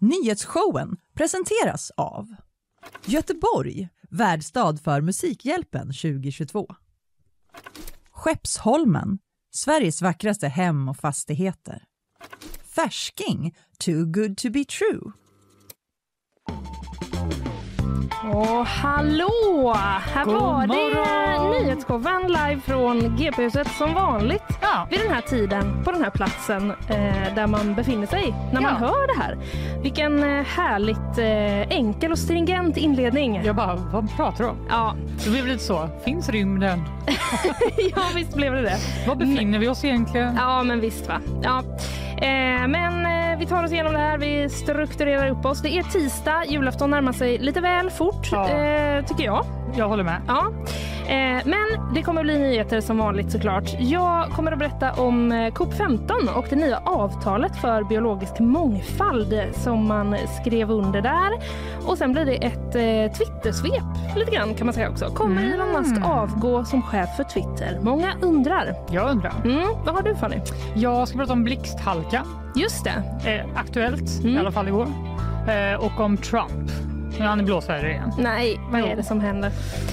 Nyhetsshowen presenteras av Göteborg, värdstad för Musikhjälpen 2022. Skeppsholmen, Sveriges vackraste hem och fastigheter. Färsking, too good to be true. Och hallå! Här God var det morgon! nyhetsshowen live från GP-huset som vanligt Ja. vid den här tiden på den här platsen eh, där man befinner sig när man Ja. hör det här. Vilken eh, härligt eh, enkel och stringent inledning. Jag bara, vad pratar du om? Ja, Det blev lite så. Finns rymden? ja visst blev det det. Var befinner vi oss egentligen? Ja, men visst va. Ja. Eh, men eh, vi tar oss igenom det här. Vi strukturerar upp oss. Det är tisdag. Julafton närmar sig lite väl fort, Ja. eh, tycker jag. Jag håller med. Ja. Eh, men det kommer bli nyheter som vanligt såklart. Jag kommer att berätta om eh, COP15 och det nya avtalet för biologisk mångfald som man skrev under där. Och sen blir det ett eh, Twittersvep lite grann kan man säga också. Kommer Mm. Elon Musk avgå som chef för Twitter? Många undrar. Jag undrar. Mm, vad har du Fanny? Jag ska prata om blixthalka. Just det. Eh, aktuellt, Mm. i alla fall igår. Eh, och om Trump. Nu är han i blåsväder igen. Nej, vad är det som händer?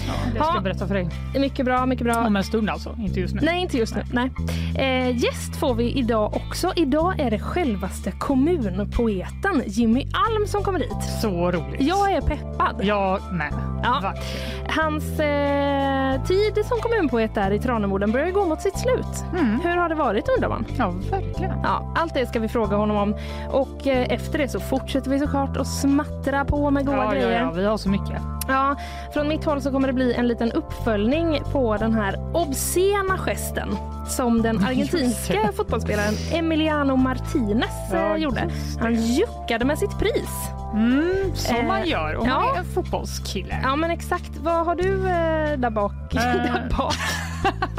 Ja, det ska Ja. jag berätta för dig. Mycket bra, mycket bra. Om en stund alltså, inte just nu. Nej, inte just nu. Nej. Eh, gäst får vi idag också. Idag är det självaste kommunpoeten Jimmy Alm som kommer hit. Så roligt. Jag är peppad. Jag med. Ja. Verkligen. Hans eh, tid som kommunpoet där i Tranemorden börjar gå mot sitt slut. Mm. Hur har det varit undrar man? Ja, verkligen. Ja, allt det ska vi fråga honom om. Och eh, efter det så fortsätter vi såklart att smattra på med goda Ja, grejer. ja, vi har så mycket. Ja, från mitt håll så kommer det bli en liten uppföljning på den här obscena gesten som den argentinska fotbollsspelaren Emiliano Martinez Ja, eh, gjorde. Han juckade med sitt pris. Mm, som Eh, man gör om ja. man är en fotbollskille. Ja, men exakt. Vad har du eh, där bak? där bak.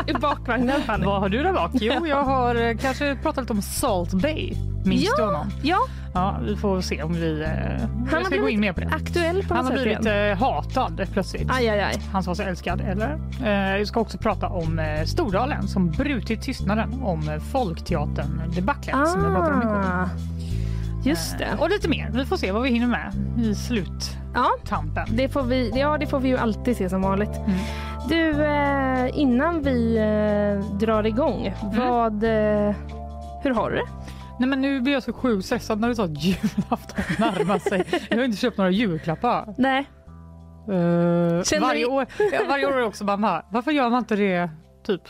I bakvagnen, Fanny? Vad har du där bak? Jo, jag har eh, kanske pratat om Salt Bay. Minns du Ja, honom? ja, Ja, vi får se om vi eh, han ska gå in mer på det. aktuell på Han har blivit eh, hatad plötsligt. Aj, aj, aj. Han som var så älskad, eller? Eh, vi ska också prata om eh, Stordalen som brutit tystnaden om eh, Folkteatern-debaclet som vi pratade om igår. Just det. Och lite mer. Vi får se vad vi hinner med i sluttampen. Ja, det får vi, ja, det får vi ju alltid se som vanligt. Mm. Du, eh, innan vi eh, drar igång, Mm. vad... Eh, hur har du det? Nej men nu blir jag så sjukt stressad när du sa att julafton närmar sig. Jag har inte köpt några julklappar. Nej. Uh, varje, år, varje år är det också mamma, varför gör man inte det typ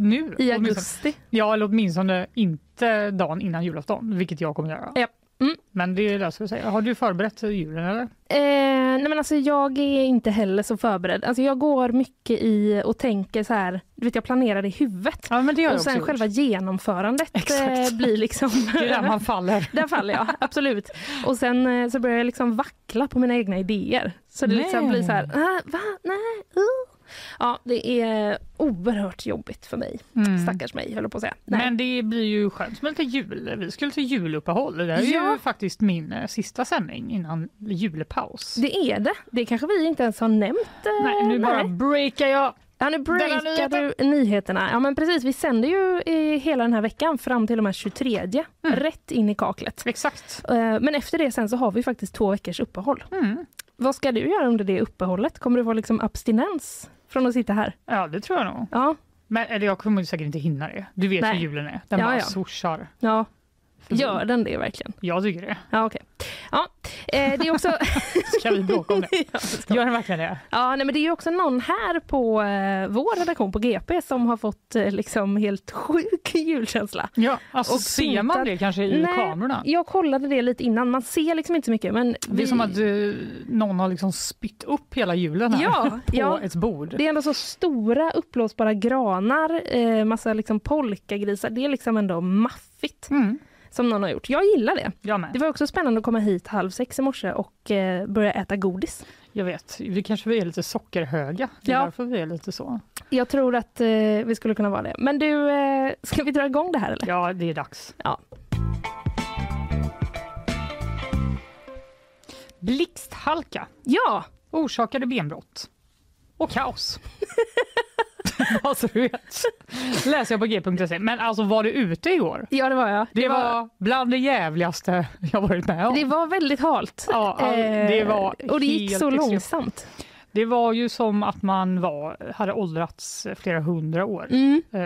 nu? I augusti. Ja, eller åtminstone inte dagen innan julafton, vilket jag kommer göra. Ja. Mm. Men det löser sig. Har du förberett julen eller? Eh, nej men alltså jag är inte heller så förberedd. Alltså jag går mycket i och tänker så här, du vet jag planerar i huvudet. Ja, men det jag Och sen själva gjort. genomförandet Exakt. eh, blir liksom... Det är där man faller. Där faller jag, absolut. Och sen eh, så börjar jag liksom vackla på mina egna idéer. Så det liksom blir så här, ah, va, nej, uh. Ja, det är oerhört jobbigt för mig. Mm. Stackars mig, höll på att säga. Nej. Men det blir ju skönt med lite jul. Vi skulle till juluppehåll. Det är Ja. ju faktiskt min eh, sista sändning innan julpaus. Det är det. Det kanske vi inte ens har nämnt. eh, Nej, nu bara breakar jag. Ja, nu breakar du nyheterna. Ja, men precis. Vi sänder ju i hela den här veckan fram till och med 23. Mm. Rätt in i kaklet. Exakt. Eh, Men efter det sen så har vi faktiskt två veckors uppehåll. Mm. Vad ska du göra under det uppehållet? Kommer du få liksom abstinens från att sitta här? Ja, det tror jag nog. Ja, Men eller jag kommer säkert inte hinna det. Du vet Nej. hur julen är. Den Ja, bara ja. swooshar. ja. Gör den det verkligen? Jag tycker det. Ja, okej. Ja, eh, det är också... Ska vi bråka om det? ja, det Gör den verkligen det? ja, nej, men det är också någon här på eh, vår redaktion på GP som har fått eh, liksom helt sjuk julkänsla. Ja, alltså Och ser man pyntat- det kanske i Nej, kamerorna? Jag kollade det lite innan, man ser liksom inte så mycket men Det är vi- som att någon har liksom spytt upp hela julen här Ja, på ja. ett bord. det är ändå så stora uppblåsbara granar, eh, massa liksom polkagrisar, det är liksom ändå maffigt Mm. Som någon har gjort. Jag gillar det. Jag. Det var också spännande att komma hit halv sex i morse och eh, börja äta godis. Jag vet, vi kanske är lite sockerhöga. Det är Ja. därför vi är lite så. Jag tror att eh, vi skulle kunna vara det. Men du, eh, ska vi dra igång det här eller? Ja, det är dags. Ja. Blixthalka Ja, orsakade benbrott och kaos. Bara så du vet. Läser jag på g.se. Men alltså var du ute igår? Ja, det var jag. Det, var, bland det jävligaste jag varit med om. det var väldigt halt. Ja, det var Eh, och det gick så extremt. långsamt. Det var ju som att man var, hade åldrats flera hundra år. Mm. Eh,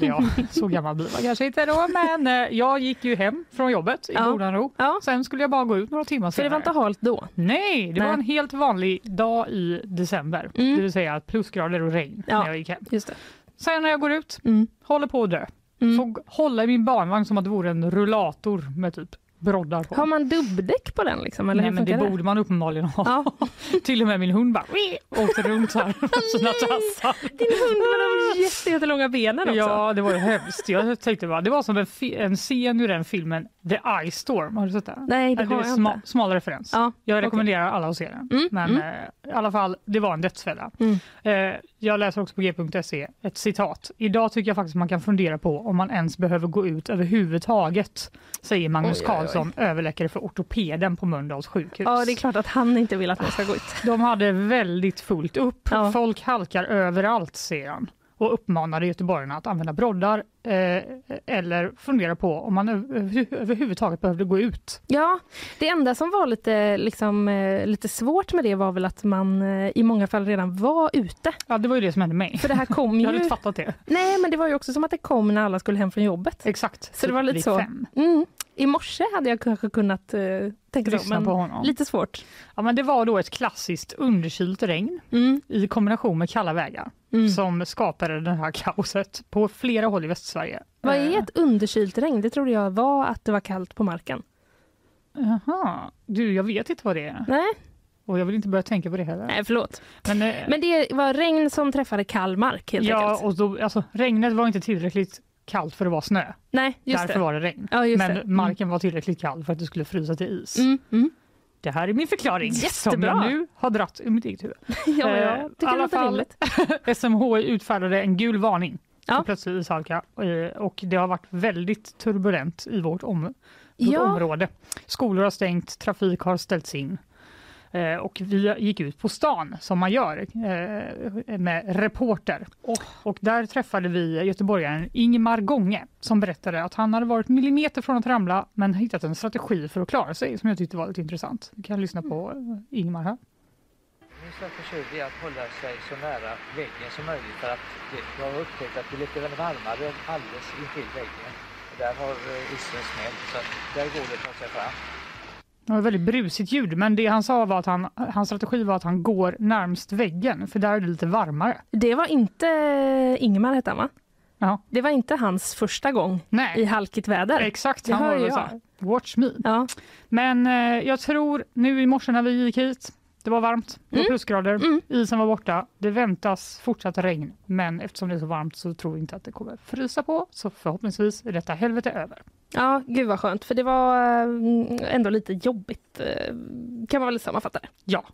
ja, så gammal blir man kanske inte då, men eh, jag gick ju hem från jobbet i Ja. godan ro. Ja, Sen skulle jag bara gå ut några timmar för det var senare. inte halt då. Nej, det Nej. var en helt vanlig dag i december. Mm. Det vill säga plusgrader och regn Ja. när jag gick hem. Just det. Sen när jag går ut, Mm. håller på att dö. Mm. Får hålla i min barnvagn som att det vore en rullator med typ broddar på. Har man dubbdäck på den liksom? Eller Nej men det funkar borde man uppenbarligen ha. Ja. Till och med min hund bara åkte runt här på sina tassar. Din hund med de jätte- jättelånga benen också. Ja, det var ju hemskt. Jag tänkte bara, det var som en, en scen ur den filmen The Ice Storm. Har du sett den? Nej, det är har jag sma- inte. Smal referens. Ja, Jag rekommenderar alla att se den. Mm, Men mm. eh, i alla fall, det var en dödsfälla. Mm. Eh, jag läser också på g.se ett citat. Idag tycker jag faktiskt man kan fundera på om man ens behöver gå ut överhuvudtaget, säger Magnus Oj, oj, oj. Karlsson, överläkare för ortopeden på Mölndals sjukhus. Ja, det är klart att han inte vill att man ska gå ut. De hade väldigt fullt upp. Ja. Folk halkar överallt, säger han och uppmanade göteborgarna att använda broddar eh, eller fundera på om man över, överhuvudtaget behövde gå ut. Ja, det enda som var lite, liksom, eh, lite svårt med det var väl att man eh, i många fall redan var ute. Ja, det var ju det som hände mig. För det här kom Jag hade ju... inte fattat det. Nej, men det var ju också som att det kom när alla skulle hem från jobbet. Exakt. Så det var lite så. Mm. I morse hade jag kanske kunnat eh, tänka så, men på honom. lite svårt. Ja, men det var då ett klassiskt underkylt regn Mm. i kombination med kalla vägar Mm. som skapade det här kaoset på flera håll i Västsverige. Vad Eh, är ett underkylt regn? Det trodde jag var att det var kallt på marken. Jaha, du jag vet inte vad det är Nej, och jag vill inte börja tänka på det heller. nej förlåt. Men, eh, Men det var regn som träffade kall mark helt ja, enkelt. och då, alltså, regnet var inte tillräckligt kallt för att vara snö. Nej, just Därför det. var det regn. Ja, just Men det. Mm. marken var tillräckligt kall för att det skulle frysa till is. Mm, mm. Det här är min förklaring som Jättebra. jag nu har dratt ur mitt eget huvud. Ja, Eh, jag tycker det alla låter rimligt. SMHI utfärdade en gul varning Ja. för plötslig ishalka eh, och det har varit väldigt turbulent i vårt, om, vårt Ja. område. Skolor har stängt, trafik har ställts in. Eh, Och vi gick ut på stan som man gör eh, med reporter. Och där träffade vi göteborgaren Ingmar Gånge som berättade att han hade varit millimeter från att ramla men hittat en strategi för att klara sig som jag tyckte var lite intressant. Vi kan lyssna på eh, Ingmar här. Min strategi är att hålla sig så nära väggen som möjligt för att det, jag har upptäckt att det är lite varmare alldeles intill väggen. Där har eh, isen smält så att där går det att ta sig fram. Det var ett väldigt brusigt ljud men det han sa var att han, hans strategi var att han går närmst väggen för där är det lite varmare. Det var inte Ingmar hette han va? Ja. Det var inte hans första gång i Nej, halkigt väder. exakt. Det Han hör var jag. här, watch me. Ja. Men eh, jag tror nu i morse när vi gick hit, det var varmt, det var Mm. plusgrader, Mm. isen var borta. Det väntas fortsatt regn, men eftersom det är så varmt så tror vi inte att det kommer frysa på. Så förhoppningsvis är detta helvete över. ja, gud vad skönt. För det var eh, ändå lite jobbigt eh, kan man väl sammanfatta det. Ja.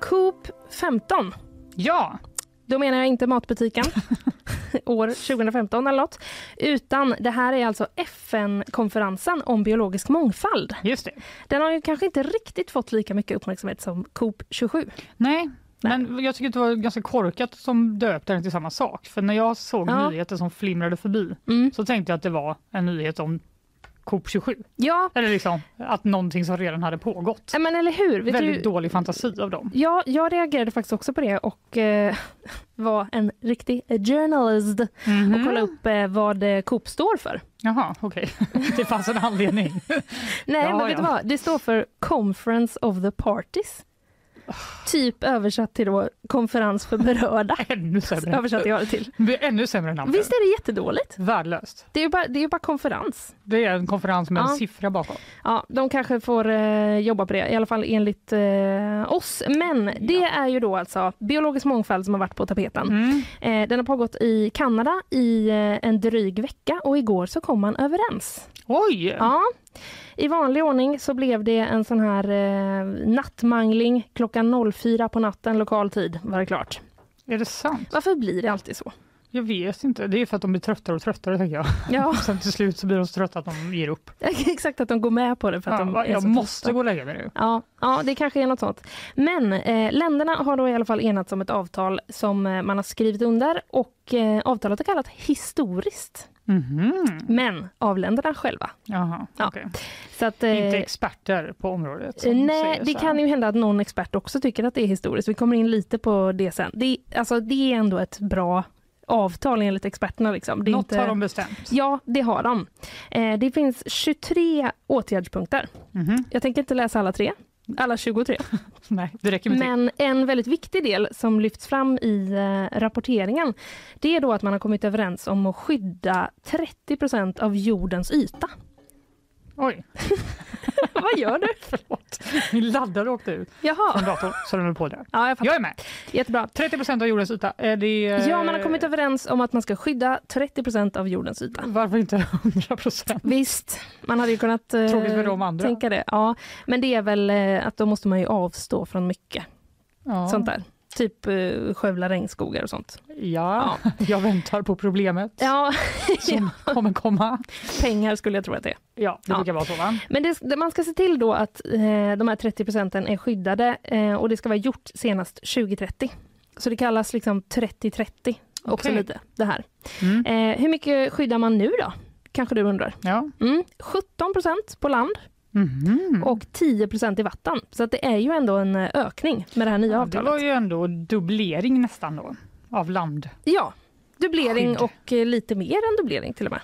Coop 15. Ja, Då menar jag inte matbutiken år 2015 eller något. Utan det här är alltså FN-konferensen om biologisk mångfald. just det. Den har ju kanske inte riktigt fått lika mycket uppmärksamhet som Coop 27. Nej, Nej. men jag tycker det var ganska korkat som döpte den till samma sak. För när jag såg Ja. nyheter som flimrade förbi Mm. så tänkte jag att det var en nyhet om Coop 27. Ja, Eller liksom att någonting som redan hade pågått. men eller hur? Vet Väldigt du, dålig fantasi av dem. Ja, jag reagerade faktiskt också på det och eh, var en riktig journalist och Mhm. kollade upp eh, vad eh, Coop står för. Jaha, okej. Det fanns en anledning. Nej, Ja, men vet ja. du vad? Det står för Conference of the Parties. Typ översatt till då konferens för berörda. Ännu sämre. Översatte jag det till. Det är ännu sämre namn. Visst är det jättedåligt? Värdelöst. Det är ju bara, det är ju bara konferens. Det är en konferens med en Ja. siffra bakom. Ja, de kanske får eh, jobba på det, i alla fall enligt eh, oss. Men det är ju då alltså biologisk mångfald som har varit på tapeten. Mm. Eh, den har pågått i Kanada i eh, en dryg vecka och igår så kom man överens. Oj! Ja. I vanlig ordning så blev det en sån här eh, nattmangling klockan 04 på natten lokal tid var det klart. Är det sant? Varför blir det alltid så? Jag vet inte, det är för att de blir tröttare och tröttare tänker jag. Ja, Sen till slut så blir de så trötta att de ger upp. exakt att de går med på det för att Ja, de jag måste trötta. gå och lägga mig nu. Ja, ja, det kanske är något sånt. Men eh, länderna har då i alla fall enats om ett avtal som eh, man har skrivit under och eh, avtalet är kallat historiskt. Mhm. Men av länderna själva. Jaha, Ja. okej. Så att, eh, Inte experter på området. Nej, det kan ju hända att någon expert också tycker att det är historiskt. Vi kommer in lite på det sen. Det, alltså, det är ändå ett bra avtal enligt experterna. Liksom. Det Något inte... har de bestämt. Ja, det har de. Eh, det finns 23 åtgärdspunkter. Mhm. Jag tänker inte läsa alla tre, alla 23. Nej, det räcker med. Men en väldigt viktig del som lyfts fram i eh, rapporteringen, det är då att man har kommit överens om att skydda 30% av jordens yta. Oj, Vad gör du? förlåt. Min laddare åkte ut från Jaha, datorn så den höll på där. ja, jag fattar. Jag är med. Jättebra. 30% av jordens yta. Är det... eh, Ja, man har kommit överens om att man ska skydda 30% av jordens yta. Varför inte 100 procent? Visst, man hade ju kunnat eh, Tråkigt för de andra. tänka det. Ja, men det är väl eh, att då måste man ju avstå från mycket Ja. sånt där. Typ eh, skövla regnskogar och sånt. Ja, jag väntar på problemet Ja, som kommer komma. pengar skulle jag tro att det är. Ja, det Ja. brukar vara så va? Men det, man ska se till då att eh, de här 30 procenten är skyddade eh, och det ska vara gjort senast 2030. Så det kallas liksom 30-30 också Okej. lite det här. Mm. Eh, hur mycket skyddar man nu då? Kanske du undrar. Ja. Mm, 17 procent på land Mhm. och 10 procent i vatten. Så att det är ju ändå en eh, ökning med det här nya Ja, det avtalet. var ju ändå dubblering nästan då av land. Ja, dubblering Skydd. och eh, lite mer än dubblering till och med.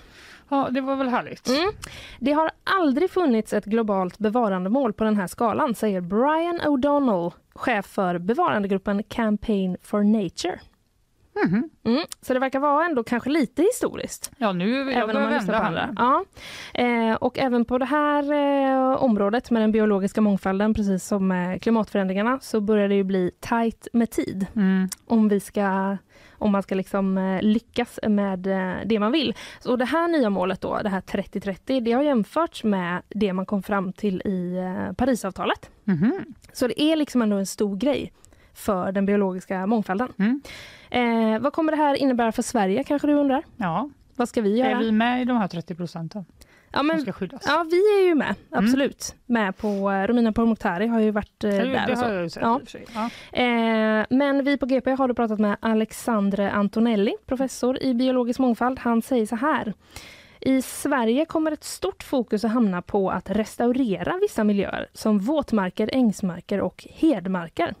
Ja, det var väl härligt. Mm. Det har aldrig funnits ett globalt bevarandemål på den här skalan, säger Brian O'Donnell, chef för bevarandegruppen Campaign for Nature. Mhm. Mm. Så det verkar vara ändå kanske lite historiskt. Ja, nu jag även om man vända på här. andra. Ja. Eh, och även på det här eh, området med den biologiska mångfalden, precis som med klimatförändringarna, så börjar det ju bli tajt med tid Mm. om, vi ska, om man ska liksom eh, lyckas med eh, det man vill. Så det här nya målet då, det här 30-30, det har jämförts med det man kom fram till i eh, Parisavtalet. Mhm. Så det är liksom ändå en stor grej för den biologiska mångfalden. Mm. Eh, vad kommer det här innebära för Sverige kanske du undrar? Ja, Vad ska vi är göra? vi med i de här 30 procenten ja, men, ja, vi är ju med, absolut. Med på, eh, Romina Pourmokhtari har ju varit eh, Ja, där och så. Ja. Ja. Eh, men vi på GP har pratat med Alexandre Antonelli, professor i biologisk mångfald. Han säger så här. I Sverige kommer ett stort fokus att hamna på att restaurera vissa miljöer som våtmarker, ängsmarker och hedmarker.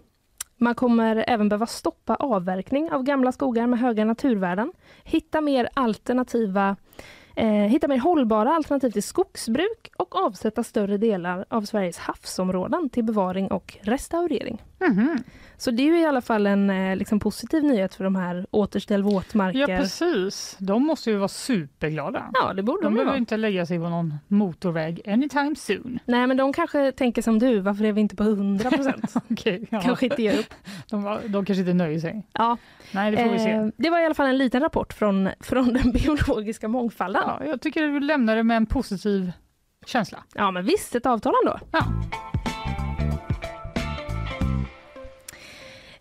Man kommer även behöva stoppa avverkning av gamla skogar med höga naturvärden, hitta mer alternativa Eh, hitta mer hållbara alternativ till skogsbruk och avsätta större delar av Sveriges havsområden till bevaring och restaurering. Mhm. Så det är ju i alla fall en eh, liksom, positiv nyhet för de här återställ ja, våtmarker. precis. De måste ju vara superglada. Ja, det borde De de behöver vara. inte lägga sig på någon motorväg anytime soon. Nej, men de kanske tänker som du, varför är vi inte på 100 procent? Okej, ja. kanske inte ger upp. de, de kanske inte nöjer sig. Ja, Nej, det får vi se. eh, det var i alla fall en liten rapport från, från den biologiska mångfalden. Ja. Ja, jag tycker du lämnar det med en positiv känsla. men visst, ett avtal ändå. Ja.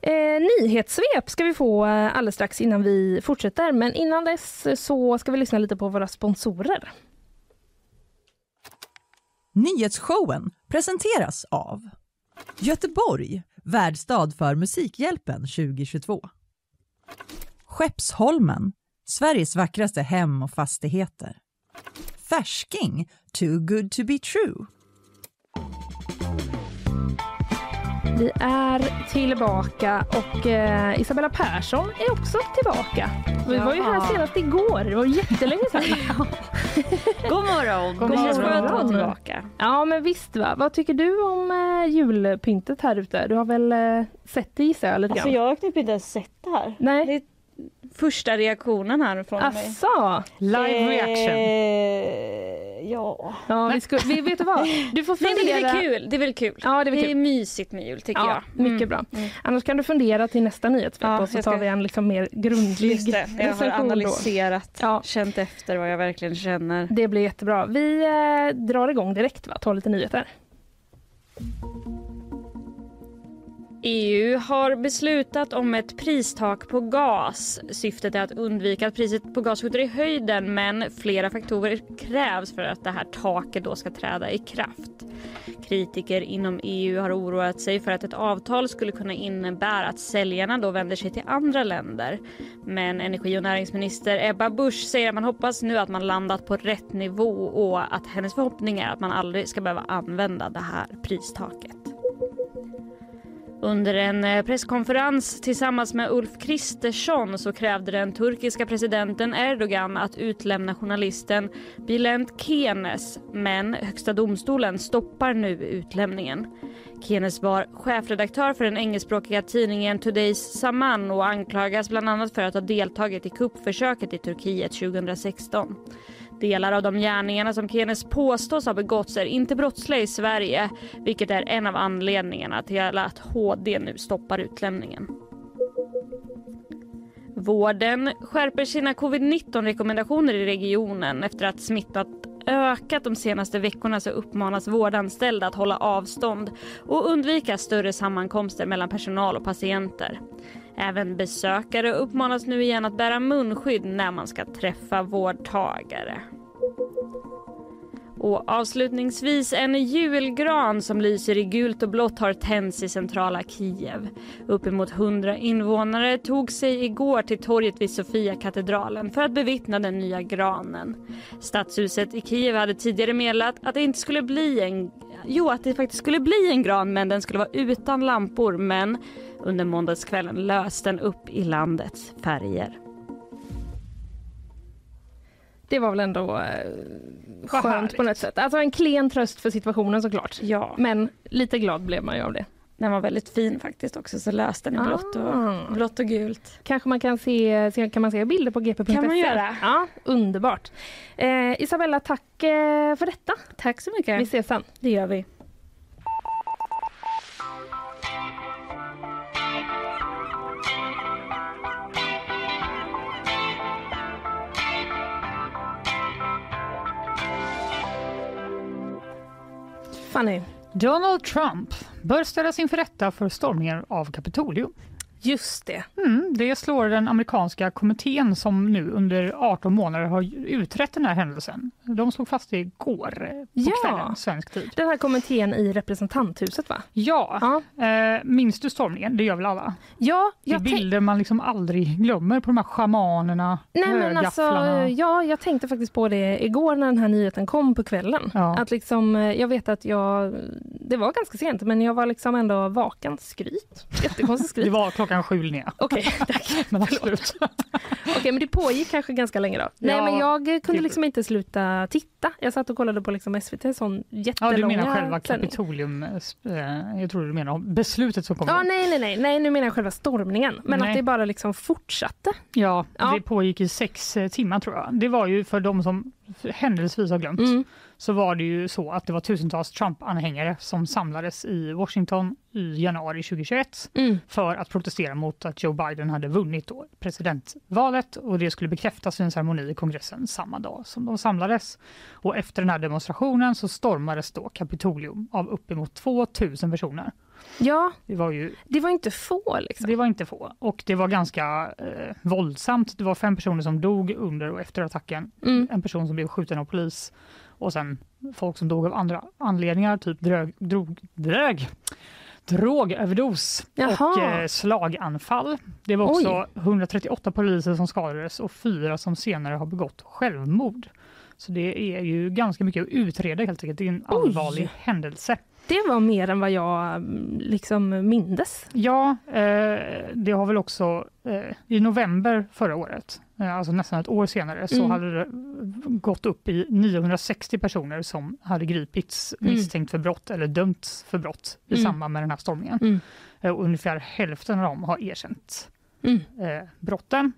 Eh, nyhetssvep ska vi få eh, alldeles strax innan vi fortsätter. Men innan dess eh, så ska vi lyssna lite på våra sponsorer. Nyhetsshowen presenteras av Göteborg, värdstad för Musikhjälpen 2022. Skeppsholmen, Sveriges vackraste hem och fastigheter. Färsking, too good to be true. Vi är tillbaka och eh, Isabella Persson är också tillbaka. Vi var ju här Ja. senast igår, det var jättelänge sedan. God morgon! God God morgon. morgon. att vara tillbaka. Ja men visst va, vad tycker du om eh, julpyntet här ute? Du har väl eh, sett det gissar jag lite Alltså jag har inte ens sett det här. Nej. Det är första reaktionen här från mig. Asså? Live reaction. Eh, ja. Ja, vi, ska, vi vet du vad? Du får Nej, men det är fundera. väl kul. Det är väl kul. Ja, det är väl det är kul. mysigt med jul tycker Ja, jag. mycket bra. Annars kan du fundera till nästa nyhetssvep Ja, så jag tar ska- vi en liksom mer grundlig det, jag har recension då. analyserat, Ja. känt efter vad jag verkligen känner. Det blir jättebra. Vi eh, drar igång direkt va, tar lite nyheter. EU har beslutat om ett pristak på gas. Syftet är att undvika att priset på gas skjuter i höjden men flera faktorer krävs för att det här taket då ska träda i kraft. Kritiker inom EU har oroat sig för att ett avtal skulle kunna innebära att säljarna då vänder sig till andra länder. Men energi och näringsminister Ebba Busch säger att man hoppas nu att man landat på rätt nivå och att hennes förhoppning är att man aldrig ska behöva använda det här pristaket. Under en eh, presskonferens tillsammans med Ulf Kristersson så krävde den turkiska presidenten Erdogan att utlämna journalisten Bülent Kenes men Högsta domstolen stoppar nu utlämningen. Kenes var chefredaktör för den engelskspråkiga tidningen Today's Saman och anklagas bland annat för att ha deltagit i kuppförsöket i Turkiet 2016. Delar av de gärningarna som Kenes påstås ha begåtts är inte brottsliga i Sverige vilket är en av anledningarna till att HD nu stoppar utlämningen. Vården skärper sina covid-19 rekommendationer i regionen efter att smittat ökat de senaste veckorna så uppmanas vårdanställda att hålla avstånd och undvika större sammankomster mellan personal och patienter. Även besökare uppmanas nu igen att bära munskydd när man ska träffa vårdtagare. Och avslutningsvis en julgran som lyser i gult och blått har tänts i centrala Kiev. Uppemot 100 invånare tog sig igår till torget vid Sofia-katedralen för att bevittna den nya granen. Stadshuset i Kiev hade tidigare meddelat att det inte skulle bli en Jo, att det faktiskt skulle bli en gran men den skulle vara utan lampor men under måndagskvällen löste den upp i landets färger. Det var väl ändå eh, skönt på något sätt. Alltså en klen tröst för situationen såklart. Ja. Men lite glad blev man ju av det. Den var väldigt fin faktiskt också så löste den i blått Ah. och, blått och gult. Kanske man kan se, se, kan man se bilder på gp.se? Kan man göra. Ja, underbart. Eh, Isabella, tack eh, för detta. Tack så mycket. Vi ses sen. Det gör vi. Fanny, Donald Trump bör ställas inför rätta för stormningen av Kapitolium just det. Mm, det slår den amerikanska kommittén som nu under 18 månader har utrett den här händelsen. De slog fast det igår eh, på Ja. kvällen, svensk tid. Den här kommittén i representanthuset va? Ja, Ja, eh, minns du stormningen? Det gör väl alla? ja Det är jag bilder man liksom aldrig glömmer på de här schamanerna, Nej, men alltså, högafflarna. ja, jag tänkte faktiskt på det igår när den här nyheten kom på kvällen. Ja. Att liksom, eh, jag vet att jag, det var ganska sent men jag var liksom ändå vaken. Skryt. Jättekonstigt skryt. Det var klockan sju Linnea. Okej, tack. Men absolut. Okej, men det pågick kanske ganska länge då. Nej, Ja, men jag eh, kunde liksom inte sluta titta. Jag satt och kollade på liksom SVT, sån Ja, jättelånga du menar själva. Kapitolium, eh, jag tror du menar beslutet som kom. Ja, nej, nej, nej, nej, nu menar jag själva stormningen. Men Nej. att det bara liksom fortsatte. Ja, Ja. det pågick i sex eh, timmar tror jag. Det var ju för de som händelsevis har glömt Mm. Så var det ju så att det var tusentals Trump-anhängare som samlades i Washington i januari 2021 Mm. för att protestera mot att Joe Biden hade vunnit presidentvalet och det skulle bekräftas vid en ceremoni i kongressen samma dag som de samlades. Och efter den här demonstrationen så stormades då Kapitolium av uppemot 2000 personer. Ja, Det var ju det var inte få liksom. det var inte få och det var ganska eh, våldsamt. Det var fem personer som dog under och efter attacken. Mm. En person som blev skjuten av polis och sen folk som dog av andra anledningar, typ drög, drog, drög, drogöverdos Jaha. och eh, slaganfall. Det var också 138 poliser som skadades och fyra som senare har begått självmord. Så det är ju ganska mycket att utreda helt enkelt. Det är en Oj. allvarlig händelse. Det var mer än vad jag mm, liksom mindes. Ja, eh, det har väl också eh, i november förra året, eh, alltså nästan ett år senare, så Mm. hade det gått upp i 960 personer som hade gripits Mm. misstänkt för brott eller dömts för brott i Mm. samband med den här stormningen. Mm. Ungefär hälften av dem har erkänt Mm. brotten.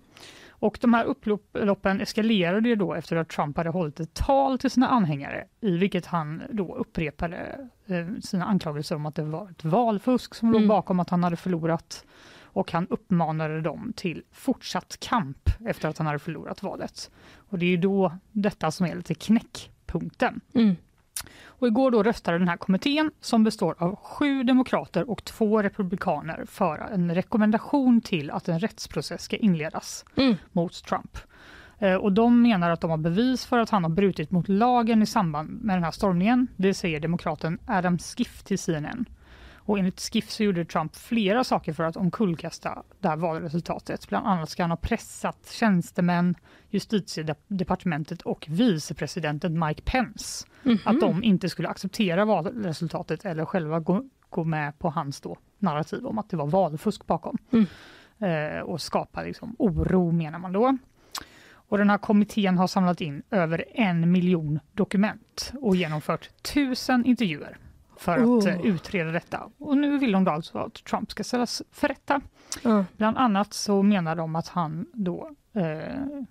Och de här upploppen eskalerade ju då efter att Trump hade hållit ett tal till sina anhängare i vilket han då upprepade eh, sina anklagelser om att det var ett valfusk som låg Mm. bakom att han hade förlorat. Och han uppmanade dem till fortsatt kamp efter att han hade förlorat valet. Och det är ju då detta som är lite knäckpunkten. Mm. Och igår då röstade den här kommittén som består av sju demokrater och två republikaner för en rekommendation till att en rättsprocess ska inledas Mm. mot Trump. Eh, Och de menar att de har bevis för att han har brutit mot lagen i samband med den här stormningen. Det säger demokraten Adam Schiff till CNN. Och enligt Skiff så gjorde Trump flera saker för att omkullkasta det här valresultatet. Bland annat ska han ha pressat tjänstemän, justitiedepartementet och vicepresidenten Mike Pence Mhm. att de inte skulle acceptera valresultatet eller själva gå, gå med på hans då narrativ om att det var valfusk bakom. Mm. Eh, och skapa liksom oro menar man då. Och den här kommittén har samlat in över en miljon dokument och genomfört tusen intervjuer för att Oh. eh, utreda detta. Och nu vill de då alltså att Trump ska ställas för rätta. Ja. Bland annat så menar de att han då eh,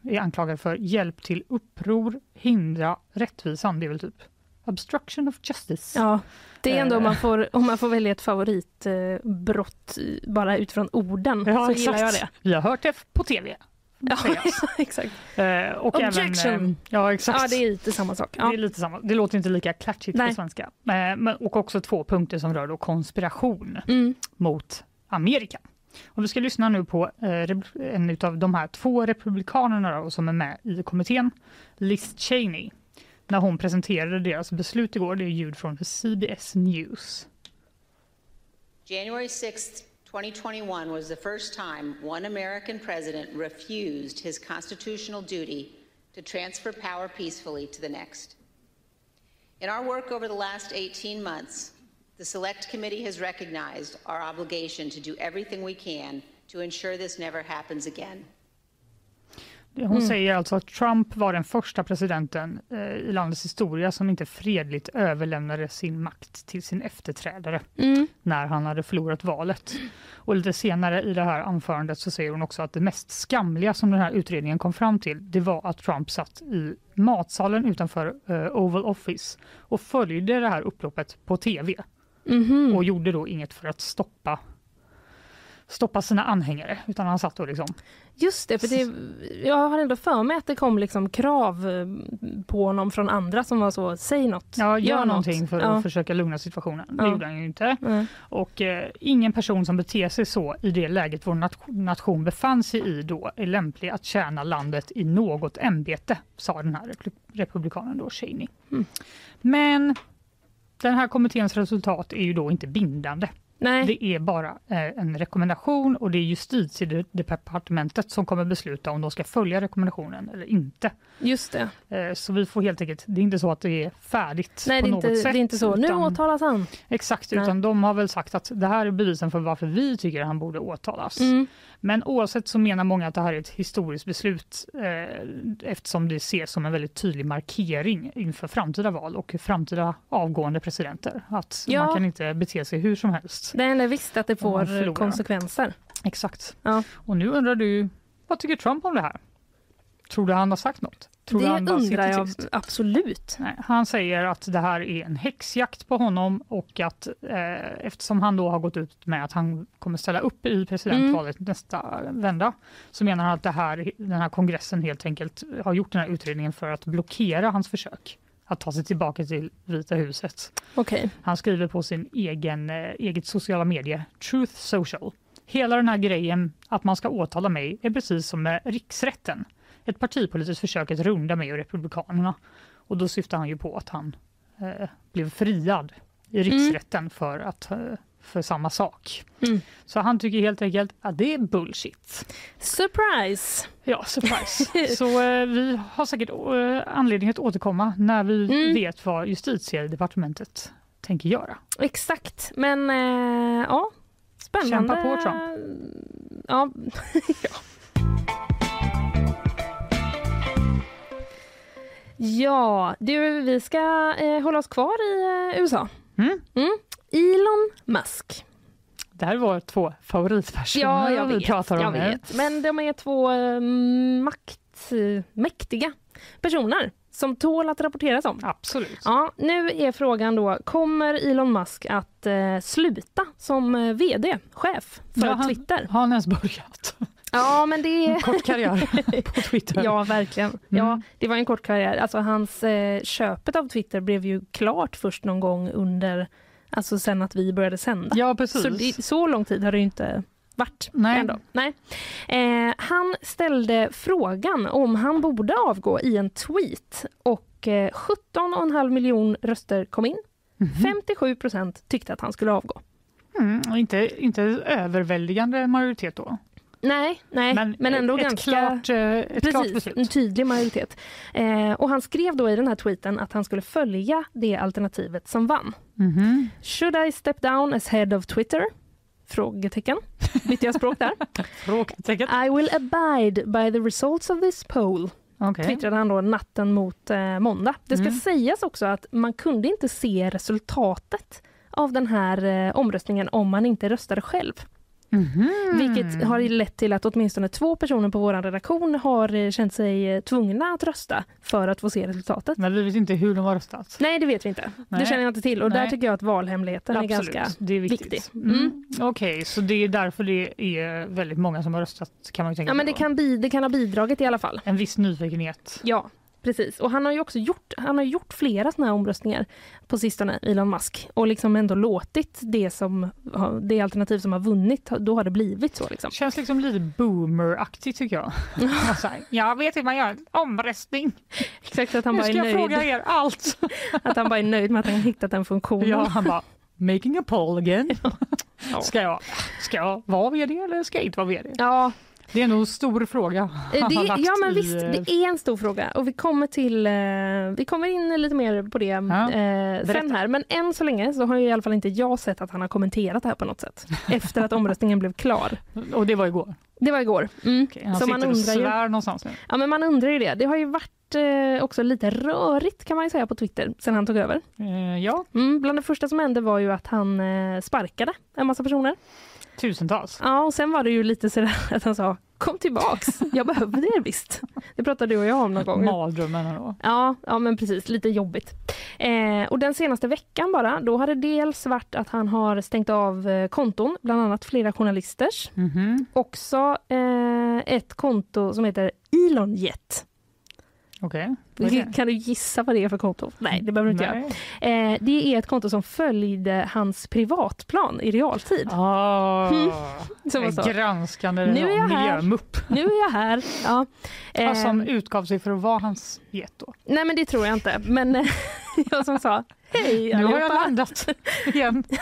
är anklagad för hjälp till uppror, hindra rättvisan, det är väl typ obstruction of justice. Ja, det är ändå om man Eh. får, om man får välja ett favoritbrott eh, bara utifrån orden Ja, så gillar jag exakt. det. Vi har hört det på tv. Ja, exakt. Eh, och Objection. Även, eh, ja, exakt. Ja, det är lite samma sak. Det Ja. är lite samma. Det låter inte lika klatschigt Nej. på svenska. Eh, men, och också två punkter som rör då konspiration Mm. mot Amerika. Och vi ska lyssna nu på eh, en av de här två republikanerna då, som är med i kommittén, Liz Cheney, när hon presenterade deras beslut igår. Det är ljud från CBS News. January 6th, 2021 was the first time one American president refused his constitutional duty to transfer power peacefully to the next. In our work over the last 18 months, the Select Committee has recognized our obligation to do everything we can to ensure this never happens again. Hon säger alltså att Trump var den första presidenten eh, i landets historia som inte fredligt överlämnade sin makt till sin efterträdare Mm. när han hade förlorat valet. Och lite senare i det här anförandet så säger hon också att det mest skamliga som den här utredningen kom fram till, det var att Trump satt i matsalen utanför eh, Oval Office och följde det här upploppet på tv Mhm. och gjorde då inget för att stoppa stoppa sina anhängare, utan han satt då liksom Just det, för det, jag har ändå för mig att det kom liksom krav eh, på honom från andra som var så, säg något, Ja, gör, något. någonting för Ja. att försöka lugna situationen. Det Ja. gjorde han ju inte. Nej. Och eh, ingen person som beter sig så i det läget vår nat- nation befann sig i då är lämplig att tjäna landet i något ämbete, sa den här republikanen då, Cheney. Mm. Men den här kommitténs resultat är ju då inte bindande. Nej. Det är bara eh, en rekommendation och det är justitiedepartementet som kommer besluta om de ska följa rekommendationen eller inte. Just det. Eh, Så vi får helt enkelt, det är inte så att det är färdigt Nej, på det är, något inte, sätt. det är inte så. Nu utan- åtalas han. Exakt, Nej. utan de har väl sagt att det här är bevisen för varför vi tycker att han borde åtalas. Mm. Men oavsett så menar många att det här är ett historiskt beslut eh, eftersom det ses som en väldigt tydlig markering inför framtida val och framtida avgående presidenter. Att Ja. man kan inte bete sig hur som helst. Det är visst att det får konsekvenser. Exakt. Ja. Och nu undrar du, vad tycker Trump om det här? Tror du han har sagt något? Tror det han undrar jag tyst? absolut. Nej, han säger att det här är en häxjakt på honom och att eh, eftersom han då har gått ut med att han kommer ställa upp i presidentvalet Mm. nästa vända så menar han att det här, den här kongressen helt enkelt har gjort den här utredningen för att blockera hans försök att ta sig tillbaka till Vita huset. Okej. Han skriver på sin egen eh, eget sociala medie, Truth Social. Hela den här grejen att man ska åtala mig är precis som med riksrätten. Ett partipolitiskt försök att runda mig och Republikanerna. Och då syftar han ju på att han eh, blev friad i riksrätten för, att, eh, för samma sak. Mm. Så han tycker helt enkelt att det är bullshit. Surprise! Ja, surprise. Så eh, vi har säkert eh, anledning att återkomma när vi Mm. vet vad justitiedepartementet tänker göra. Exakt. Men eh, ja, spännande. Kämpa på, Trump. Ja. ja. Ja, du, vi ska eh, hålla oss kvar i eh, USA. Mm. Elon Musk. Det här var två favoritpersoner Ja, jag vi vet. pratar om Jag vet. Men de är två eh, makt, eh, mäktiga personer som tål att rapporteras om. Absolut. Ja, nu är frågan då, kommer Elon Musk att eh, sluta som eh, VD, chef för Ja, han- Twitter? Har han ens börjat? Ja, men det är... Kort karriär på Twitter. Ja, verkligen. Mm. Ja, det var en kort karriär. Alltså, hans eh, köpet av Twitter blev ju klart först någon gång under, alltså sen att vi började sända. Ja, precis. Så, det, så lång tid har det ju inte varit. Nej. Ändå. Nej. Eh, han ställde frågan om han borde avgå i en tweet och eh, 17,5 miljon röster kom in. Mhm. 57 procent tyckte att han skulle avgå. Mm, inte, inte överväldigande majoritet då. Nej, nej men, Men, ändå ett, ganska... klart, eh, ett klart Precis, beslut. en tydlig majoritet. Eh, och han skrev då i den här tweeten att han skulle följa det alternativet som vann. Mhm. Should I step down as head of Twitter? Frågetecken. Bytte jag språk där. Frågetecken. I will abide by the results of this poll. Okej. twittrade han då natten mot eh, måndag. Det ska Mm. sägas också att man kunde inte se resultatet av den här eh, omröstningen om man inte röstade själv. Mhm. Vilket har lett till att åtminstone två personer på vår redaktion har eh, känt sig eh, tvungna att rösta för att få se resultatet. Men vi vet inte hur de har röstat. Nej, det vet vi inte. Nej. Det känner jag inte till. Och där Nej. tycker jag att valhemligheten är Absolut, ganska... det är viktigt. viktig. Mm. Mm. Okej, så det är därför det är väldigt många som har röstat kan man ju tänka Ja, men det då. kan, bi- det kan ha bidragit i alla fall. En viss nyfikenhet. Ja, precis. Och han har ju också gjort, han har gjort flera såna här omröstningar på sistone, Elon Musk, och liksom ändå låtit det, som, det alternativ som har vunnit, då har det blivit så. Liksom. Känns liksom lite boomer-aktigt tycker jag. så här, jag vet hur man gör en omröstning. Exakt, att han, Nu bara ska är jag fråga nöjd, er allt. att han bara är nöjd med att han har hittat den funktionen. Ja, han bara, making a poll again. Ja. Ska, jag, ska jag vara vd eller ska jag inte vara vd? Ja, Det är nog en stor fråga. Eh, Det, ja men visst, det är en stor fråga och vi kommer till, eh, vi kommer in lite mer på det eh, sen här. Men än så länge så har ju i alla fall inte jag sett att han har kommenterat det här på något sätt. Efter att omröstningen blev klar. Och det var igår. Det var igår. Mm. Okej, han Så sitter man och undrar ju- svär någonstans nu. Ja men man undrar ju det. Det har ju varit eh, också lite rörigt kan man ju säga på Twitter sen han tog över. Eh, ja, Mm, bland det första som hände var ju att han eh, sparkade en massa personer. Tusentals. Ja och sen var det ju lite sådär att han sa kom tillbaks, jag behövde er visst. Det pratade du och jag om någon gång. Mardrömmen då. Ja, ja men precis, lite jobbigt. Eh, och den senaste veckan bara, då har det dels varit att han har stängt av eh, konton, bland annat flera journalisters. Mhm. Också eh, ett konto som heter Elonjet. Är det? Kan du gissa vad det är för konto? Nej, det behöver du inte göra. Nej. Eh, det är ett konto som följde hans privatplan i realtid. Ah, Mm. Som så. granskande Nu är jag här. miljömupp. Nu är jag här. Ja. Eh, Som utgav sig för att vara hans get då. nej, men det tror jag inte. Men eh, jag som sa hej Nu har jag landat igen.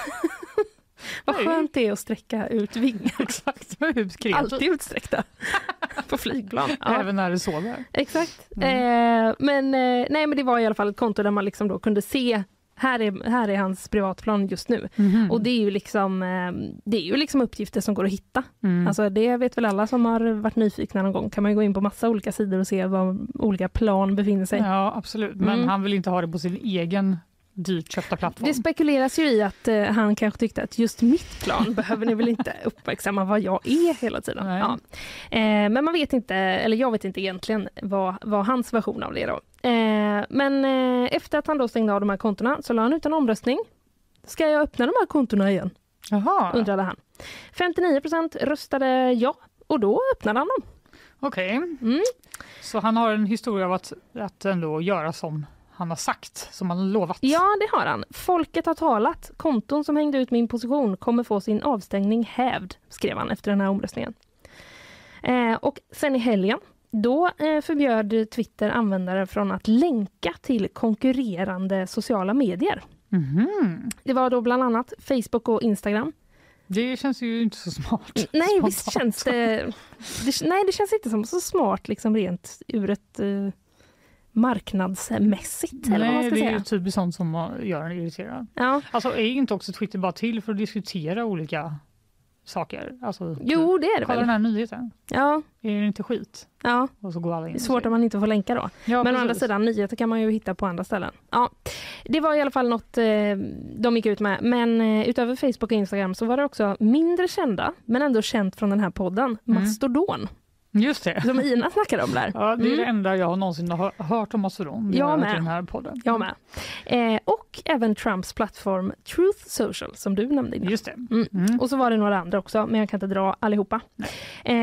Vad skönt det är att sträcka ut vingar. Exakt. Alltid utsträckta på flygplan. Ja, Även när du sover. exakt. Mm. Eh, men, eh, nej, men det var i alla fall ett konto där man liksom då kunde se här är, här är hans privatplan just nu. Mhm. Och det är ju liksom, eh, det är ju liksom uppgifter som går att hitta. Mm. Alltså det vet väl alla som har varit nyfikna någon gång. Kan man gå in på massa olika sidor och se var olika plan befinner sig. Ja, absolut. Men Mm. han vill inte ha det på sin egen dyrt köpta plattform. Det spekuleras ju i att eh, han kanske tyckte att just mitt plan behöver ni väl inte uppmärksamma vad jag är hela tiden. Ja. Eh, men man vet inte, eller jag vet inte egentligen vad, vad hans version av det är då. Eh, men eh, efter att han då stängde av de här kontona så la han ut en omröstning. Ska jag öppna de här kontona igen? Jaha, undrade han. 59% röstade ja och då öppnade han dem. okej. Mm. Så han har en historia av att, att ändå göra som han har sagt, som han lovat. Ja, det har han. Folket har talat. Konton som hängde ut min position kommer få sin avstängning hävd, skrev han efter den här omröstningen. Eh, och sen i helgen, då eh, förbjöd Twitter användare från att länka till konkurrerande sociala medier. Mhm. Det var då bland annat Facebook och Instagram. Det känns ju inte så smart. Nej, Spontant. visst känns det, det... Nej, det känns inte som så smart liksom rent ur ett eh, marknadsmässigt, eller vad man Nej, ska det är säga. ju typiskt sånt som gör en irriterad. Ja. Alltså är inte också Twitter bara till för att diskutera olika saker? Alltså, Jo, det är det kolla väl. den här nyheten. Ja, Är det inte skit? ja. Och så går alla in är svårt om man inte får länka då. Ja, Men å precis. andra sidan, nyheter kan man ju hitta på andra ställen. Ja, det var i alla fall något eh, de gick ut med. Men eh, utöver Facebook och Instagram så var det också mindre kända, men ändå känt från den här podden, Mm. Just det. som Ina snackade om där. Ja, det är det Mm. enda jag någonsin har hört om Mastodon. Det Jag med. den här podden. Jag med. Eh, och även Trumps plattform Truth Social som du nämnde innan. Just det. Mm. Mm. Och så var det några andra också, men jag kan inte dra allihopa. Eh,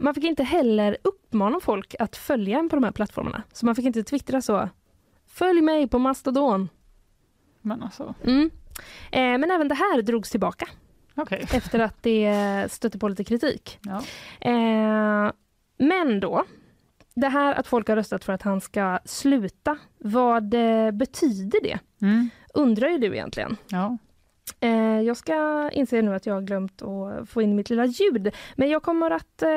man fick inte heller uppmana folk att följa en på de här plattformarna. Så man fick inte twittra så. Följ mig på Mastodon. Men alltså, Mm. Eh, men även det här drogs tillbaka okej. efter att det stötte på lite kritik. Ja. Men då, det här att folk har röstat för att han ska sluta, vad eh, betyder det? Mm. Undrar ju du egentligen. Ja. Eh, jag ska inse nu att jag har glömt att få in mitt lilla ljud, men jag kommer att eh,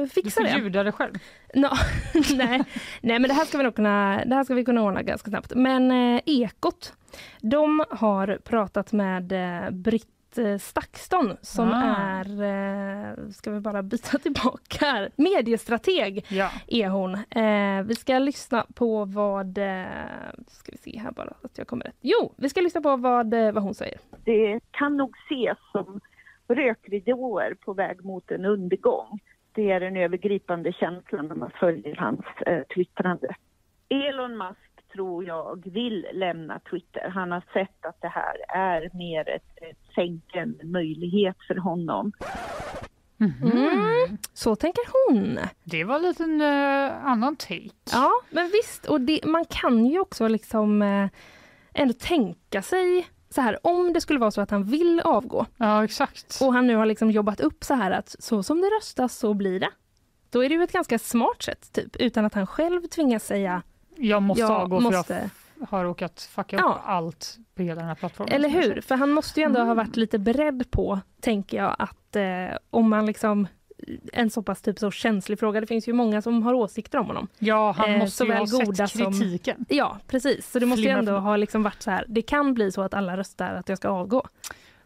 Du fixa får det. ljuda det själv. Nå, nej, nej, men det här ska vi nog kunna, det här ska vi kunna ordna ganska snabbt. Men eh, Ekot, de har pratat med eh, Britt Stakston som Ah. är, eh, ska vi bara byta tillbaka här, mediestrateg Ja. är hon. Eh, vi ska lyssna på vad, eh, ska vi se här bara att jag kommer rätt. Jo, vi ska lyssna på vad, eh, vad hon säger. det kan nog ses som rökridåer på väg mot en undergång. Det är den övergripande känslan när man följer hans eh, twittrande. Elon Musk tror jag vill lämna Twitter. Han har sett att det här är mer ett, ett sänke, en möjlighet för honom. Mm. Så tänker hon. Det var en liten eh, annan take. Ja, men visst. Och det, man kan ju också liksom eh, ändå tänka sig så här, om det skulle vara så att han vill avgå Ja, exakt. och han nu har liksom jobbat upp så här att så som det röstas så blir det. Då är det ju ett ganska smart sätt, typ, utan att han själv tvingas säga jag måste jag avgå för måste. jag f- har råkat fucka Ja. upp allt på hela den här plattformen. Eller som jag hur? För han måste ju ändå ha varit lite beredd på, tänker jag, att eh, om man liksom en så pass typ så känslig fråga. Det finns ju många som har åsikter om honom. Ja, han Eh, måste ju såväl ha goda sett som- kritiken. Ja, precis. Så det måste ju Flimrar ändå ha liksom varit så här. Det kan bli så att alla röstar att jag ska avgå.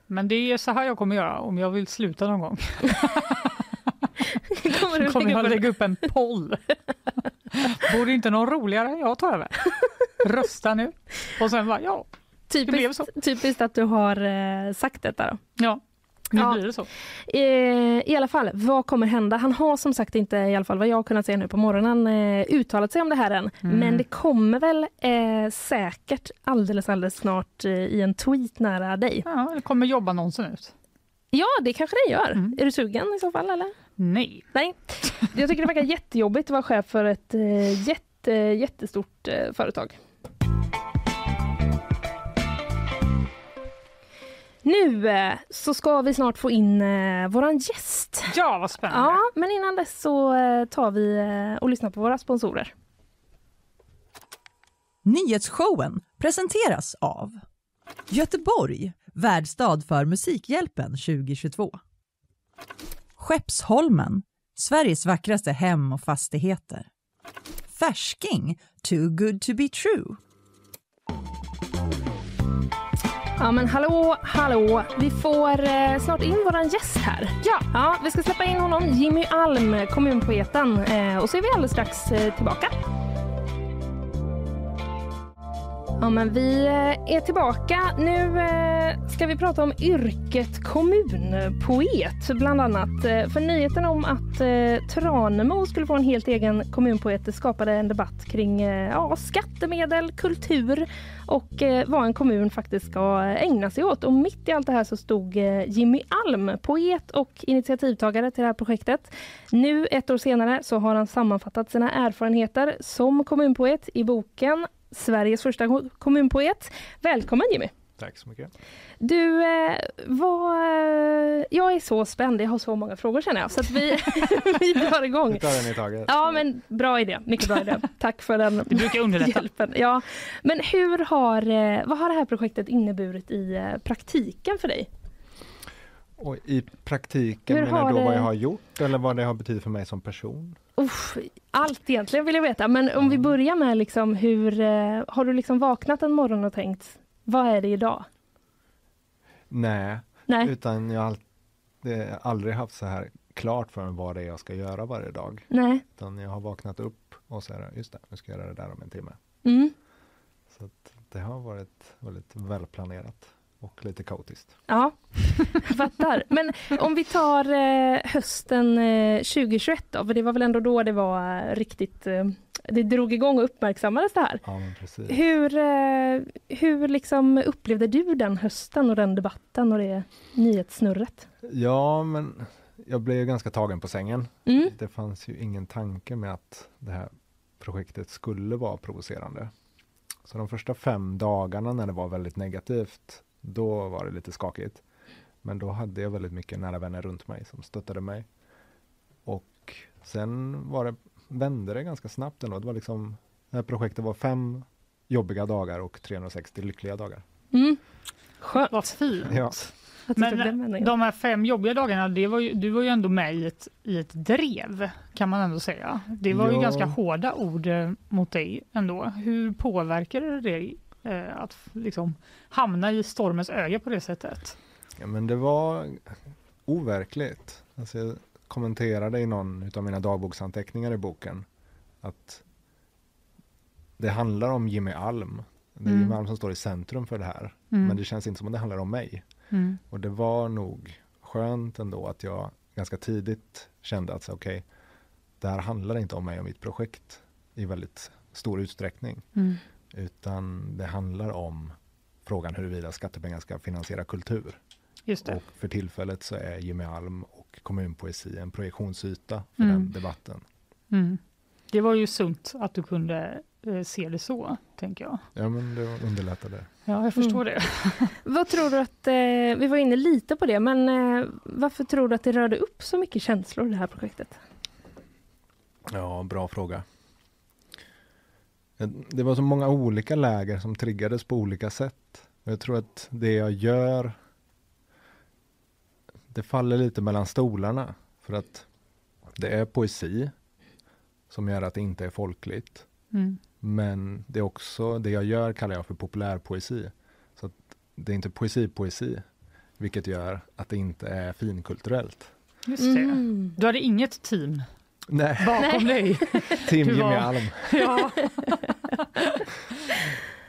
Men det är så här jag kommer göra om jag vill sluta någon gång. Kommer du kommer jag upp- lägga upp en poll. Vore inte någon roligare? Jag tar över. Rösta nu. Och sen bara, ja. Typiskt, typiskt att du har eh, sagt detta. Då. Ja, nu Ja. blir det så. Eh, I alla fall, vad kommer hända? Han har som sagt inte, i alla fall vad jag har kunnat se nu på morgonen, eh, uttalat sig om det här än. Mm. Men det kommer väl eh, säkert alldeles, alldeles snart eh, i en tweet nära dig. Ja, det kommer jobbannonsen ut. Ja, det kanske det gör. Mm. Är du sugen i så fall? Eller? Nej. Nej. Jag tycker det verkar jättejobbigt att vara chef för ett eh, jätte, jättestort eh, företag. Nu eh, så ska vi snart få in eh, våran gäst. Ja, vad spännande. Ja, men innan dess så eh, tar vi eh, och lyssnar på våra sponsorer. Nyhetsshowen presenteras av Göteborg, värdstad för Musikhjälpen 2022. Skeppsholmen, Sveriges vackraste hem och fastigheter. Färsking, too good to be true. Ja men hallå, hallå. Vi får eh, snart in våran gäst här. Ja. ja. Vi ska släppa in honom, Jimmy Alm, kommunpoeten. Eh, och så är vi alldeles strax eh, tillbaka. Ja men vi eh, är tillbaka. Nu eh, ska vi prata om yrket kommunpoet bland annat. Eh, för nyheten om att Tranemo skulle få en helt egen kommunpoet skapade en debatt kring ja, skattemedel, kultur och vad en kommun faktiskt ska ägna sig åt. Och mitt i allt det här så stod Jimmy Alm, poet och initiativtagare till det här projektet. Nu ett år senare så har han sammanfattat sina erfarenheter som kommunpoet i boken Sveriges första ko- kommunpoet. Välkommen Jimmy! Tack så mycket. Du, eh, vad, eh, jag är så spänd, jag har så många frågor känner jag, så att vi, vi drar igång. Vi tar den i taget. Ja, men bra idé. Mycket bra idé. Tack för den Det brukar underlätta. hjälpen. Ja. Men hur har, eh, vad har det här projektet inneburit i eh, praktiken för dig? Och I praktiken Hur menar du då vad det- jag har gjort eller vad det har betytt för mig som person? Uff, allt egentligen vill jag veta, men om vi börjar med liksom hur, eh, har du liksom vaknat en morgon och tänkt, vad är det idag? Nej, Nej, utan jag har det- aldrig haft så här klart för mig vad det är jag ska göra varje dag. nej. Utan jag har vaknat upp och så är det, just det, nu ska jag göra det där om en timme. Mm. Så att det har varit väldigt välplanerat. Och lite kaotiskt. Ja, jag fattar. Men om vi tar eh, hösten eh, 2021 då, för det var väl ändå då det var eh, riktigt, eh, det drog igång och uppmärksammades det här. Ja. Hur, eh, hur liksom upplevde du den hösten och den debatten och det nyhetssnurret? Ja, men jag blev ganska tagen på sängen. Mm. Det fanns ju ingen tanke med att det här projektet skulle vara provocerande. Så de första fem dagarna när det var väldigt negativt, då var det lite skakigt. Men då hade jag väldigt mycket nära vänner runt mig som stöttade mig. Och sen var det, vände det ganska snabbt ändå. Det var liksom, det här projektet var fem jobbiga dagar och 360 lyckliga dagar. Mm. Skönt Vad fint. Ja. Men de här fem jobbiga dagarna, det var ju, du var ju ändå med i ett, i ett drev kan man ändå säga. Det var ju Ja. ganska hårda ord eh, mot dig ändå. Hur påverkade det dig att f- liksom hamna i stormens öga på det sättet? Ja, men det var overkligt. Alltså jag kommenterade i någon av mina dagboksanteckningar i boken att det handlar om Jimmy Alm. Det är Mm. Jimmy Alm som står i centrum för det här. Mm. Men det känns inte som att det handlar om mig. Mm. Och det var nog skönt ändå att jag ganska tidigt kände att okej, det här handlar inte om mig och mitt projekt i väldigt stor utsträckning. Mm. Utan det handlar om frågan huruvida skattepengar ska finansiera kultur. Just det. Och för tillfället så är Jimmy Alm och kommunpoesi en projektionsyta för Mm. den debatten. Mm. Det var ju sunt att du kunde eh, se det så, tänker jag. Ja, men det underlättade. Ja, jag förstår det. Vad tror du att, eh, vi var inne lite på det, men eh, varför tror du att det rörde upp så mycket känslor i det här projektet? Ja, bra fråga. Det- var så många olika läger som triggades på olika sätt. Jag tror att det jag gör, det faller lite mellan stolarna. För att det är poesi som gör att det inte är folkligt. Mm. Men det är också, det jag gör kallar jag för populärpoesi. Så att det är inte poesi-poesi, vilket gör att det inte är finkulturellt. Just det. Mm. Du hade inget team Nej, bakom dig. Du Jimmy var- Alm. Ja.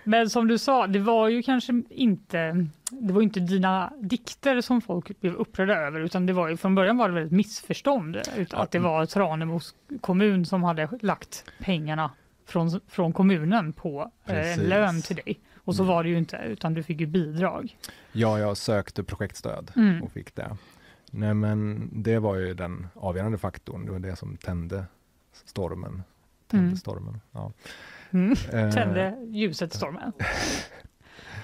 Men som du sa, det var ju kanske inte det var inte dina dikter som folk blev upprörda över utan det var ju från början var det väl ett missförstånd att det var Tranemos kommun som hade lagt pengarna från, från kommunen på eh, en lön till dig. Och så Mm. var det ju inte utan du fick ju bidrag. Ja, jag sökte projektstöd Mm. och fick det. Nej, men det var ju den avgörande faktorn. Det var det som tände stormen. Tände Mm. stormen. Ja. Mm. Eh, Tände ljuset stormen.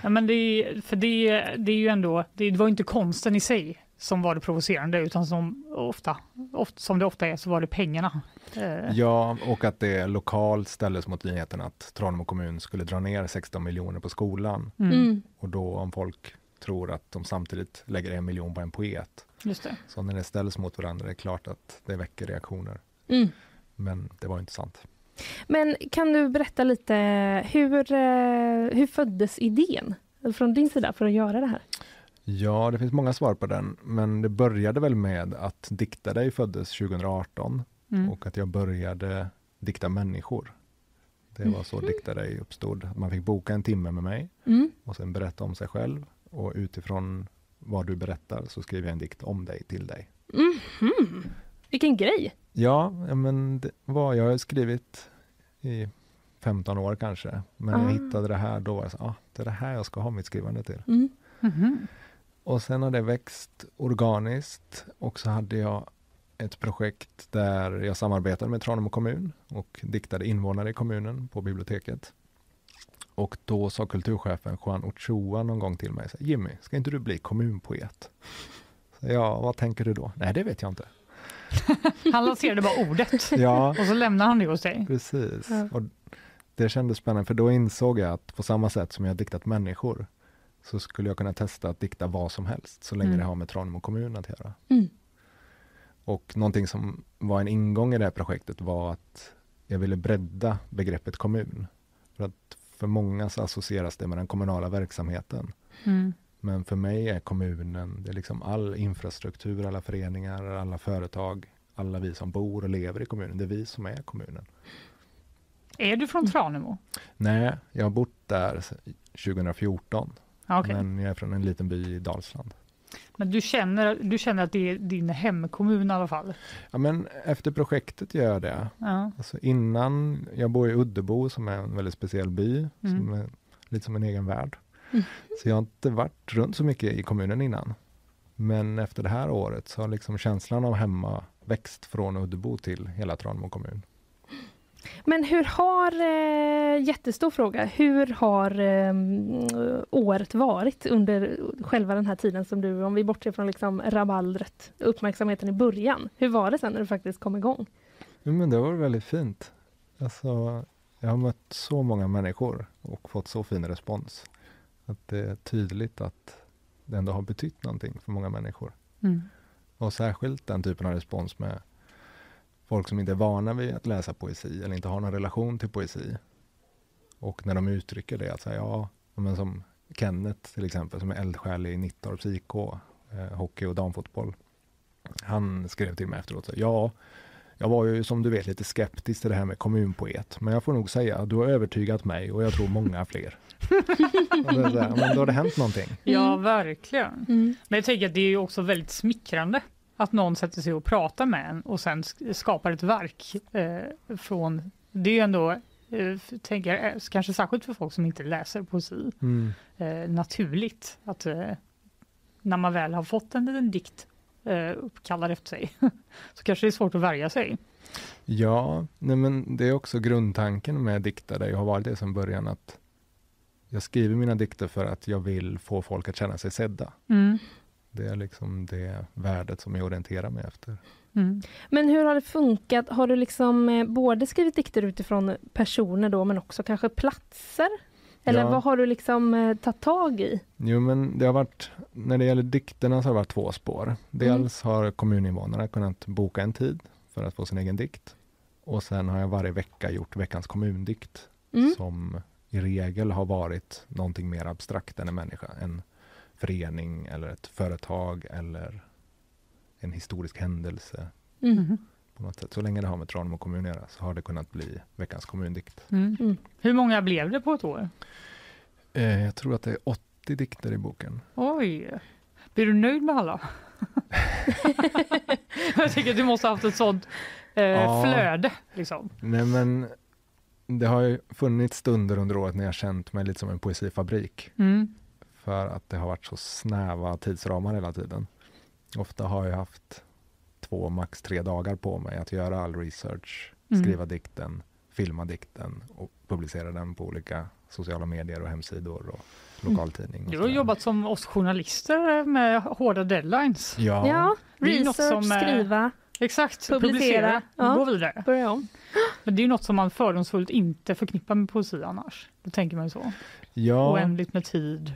Ja, men det, för det, det är ju ändå, det var ju inte konsten i sig som var det provocerande utan som ofta, ofta som det ofta är så var det pengarna. Eh, Ja, och att det lokalt ställdes mot nyheten att Tranemo kommun skulle dra ner 16 miljoner på skolan. mm, Mm. Och då om folk tror att de samtidigt lägger en miljon på en poet. Just det. Så när det ställs mot varandra är det klart att det väcker reaktioner. Mm. Men det var inte sant. Men kan du berätta lite, hur, eh, hur föddes idén från din sida för att göra det här? Ja, det finns många svar på den, men det började väl med att Dikta dig föddes 2018 Mm. och att jag började dikta människor. Det var så Dikta dig uppstod. Man fick boka en timme med mig Mm. och sen berätta om sig själv och utifrån vad du berättar så skriver jag en dikt om dig till dig. Mhm. Vilken grej! Ja, men det var, jag har skrivit i 15 år kanske, men när jag Ah. hittade det här då var jag så, ah, det är det här jag ska ha mitt skrivande till. Mm. Mhm. Och sen har det växt organiskt och så hade jag ett projekt där jag samarbetade med Tranemo kommun och diktade invånare i kommunen på biblioteket. Och då sa kulturchefen Juan Ochoa någon gång till mig, Jimmy, ska inte du bli kommunpoet? Så, ja, vad tänker du då? Nej, det vet jag inte. Han lanserade bara ordet Ja, och så lämnade han det hos dig. precis. Ja. Och det kändes spännande, för då insåg jag att på samma sätt som jag diktat människor så skulle jag kunna testa att dikta vad som helst, så länge Mm. det har med Tranemo kommun att göra. Mm. Och någonting som var en ingång i det här projektet var att jag ville bredda begreppet kommun. För att för många så associeras det med den kommunala verksamheten. Mm. Men för mig är kommunen, det är liksom all infrastruktur, alla föreningar, alla företag, alla vi som bor och lever i kommunen. Det är vi som är kommunen. Är du från Tranemo? Nej, jag har bott där se- 2014. Okay. Men jag är från en liten by i Dalsland. Men du känner, du känner att det är din hemkommun i alla fall? Ja, men efter projektet gör jag det. Ja. Alltså innan, jag bor i Uddebo som är en väldigt speciell by, mm. som är lite som en egen värld. Mm. Så jag har inte varit runt så mycket i kommunen innan. Men efter det här året så har liksom känslan av hemma växt från Uddebo till hela Tranemo kommun. Men hur har, eh, jättestor fråga, hur har eh, året varit under själva den här tiden som du, om vi bortser från liksom rabaldret, uppmärksamheten i början. Hur var det sen när du faktiskt kom igång? Ja, men det var väldigt fint. Alltså, jag har mött så många människor och fått så fin respons. Att det är tydligt att det ändå har betytt någonting för många människor. Mm. Och särskilt den typen av respons med folk som inte är vana vid att läsa poesi eller inte har någon relation till poesi. Och när de uttrycker det, att säga ja, men som Kenneth till exempel, som är eldsjäl i Nittorps IK, eh, hockey och damfotboll. Han skrev till mig efteråt, så, ja, jag var ju som du vet lite skeptisk till det här med kommunpoet, men jag får nog säga att du har övertygat mig och jag tror många fler. men då har det hänt någonting. Ja, verkligen. Mm. Men jag tänker att det är också väldigt smickrande att någon sätter sig och pratar med en och sen skapar ett verk eh, från... Det är ju ändå, eh, tänker eh, kanske särskilt för folk som inte läser poesi, mm. eh, naturligt att eh, när man väl har fått en liten dikt eh, uppkallad efter sig så kanske det är svårt att värja sig. Ja, nej men det är också grundtanken med diktare. Jag har varit det sedan början att jag skriver mina dikter för att jag vill få folk att känna sig sedda. Mm. Det är liksom det värdet som jag orienterar mig efter. Mm. Men hur har det funkat? Har du liksom eh, både skrivit dikter utifrån personer då, men också kanske platser? Eller ja. vad har du liksom eh, tagit tag i? Jo, men det har varit, när det gäller dikterna så har det varit två spår. Dels mm. har kommuninvånarna kunnat boka en tid för att få sin egen dikt. Och sen har jag varje vecka gjort veckans kommundikt mm. som i regel har varit någonting mer abstrakt än en människa. En förening eller ett företag eller en historisk händelse. Mm. På något sätt. Så länge det har med Tranemo kommun att göra så har det kunnat bli veckans kommundikt. Mm. Mm. Hur många blev det på ett år? Eh, jag tror att det är 80 dikter i boken. Oj! Blir du nöjd med alla? jag tycker att du måste ha haft ett sånt eh, ja. flöde. Liksom. Nej, men det har ju funnits stunder under året när jag känt mig lite som en poesifabrik. Mm för att det har varit så snäva tidsramar hela tiden. Ofta har jag haft två, max tre dagar på mig att göra all research, mm. skriva dikten, filma dikten och publicera den på olika sociala medier och hemsidor och lokaltidning. Och du har jobbat som oss journalister med hårda deadlines. Ja, ja research, som, eh, skriva. Exakt, publicera, publicera ja. gå vidare. Börja om. Men det är något som man fördomsfullt inte förknippar med poesi annars. Då tänker man så. Ja. Oändligt med tid.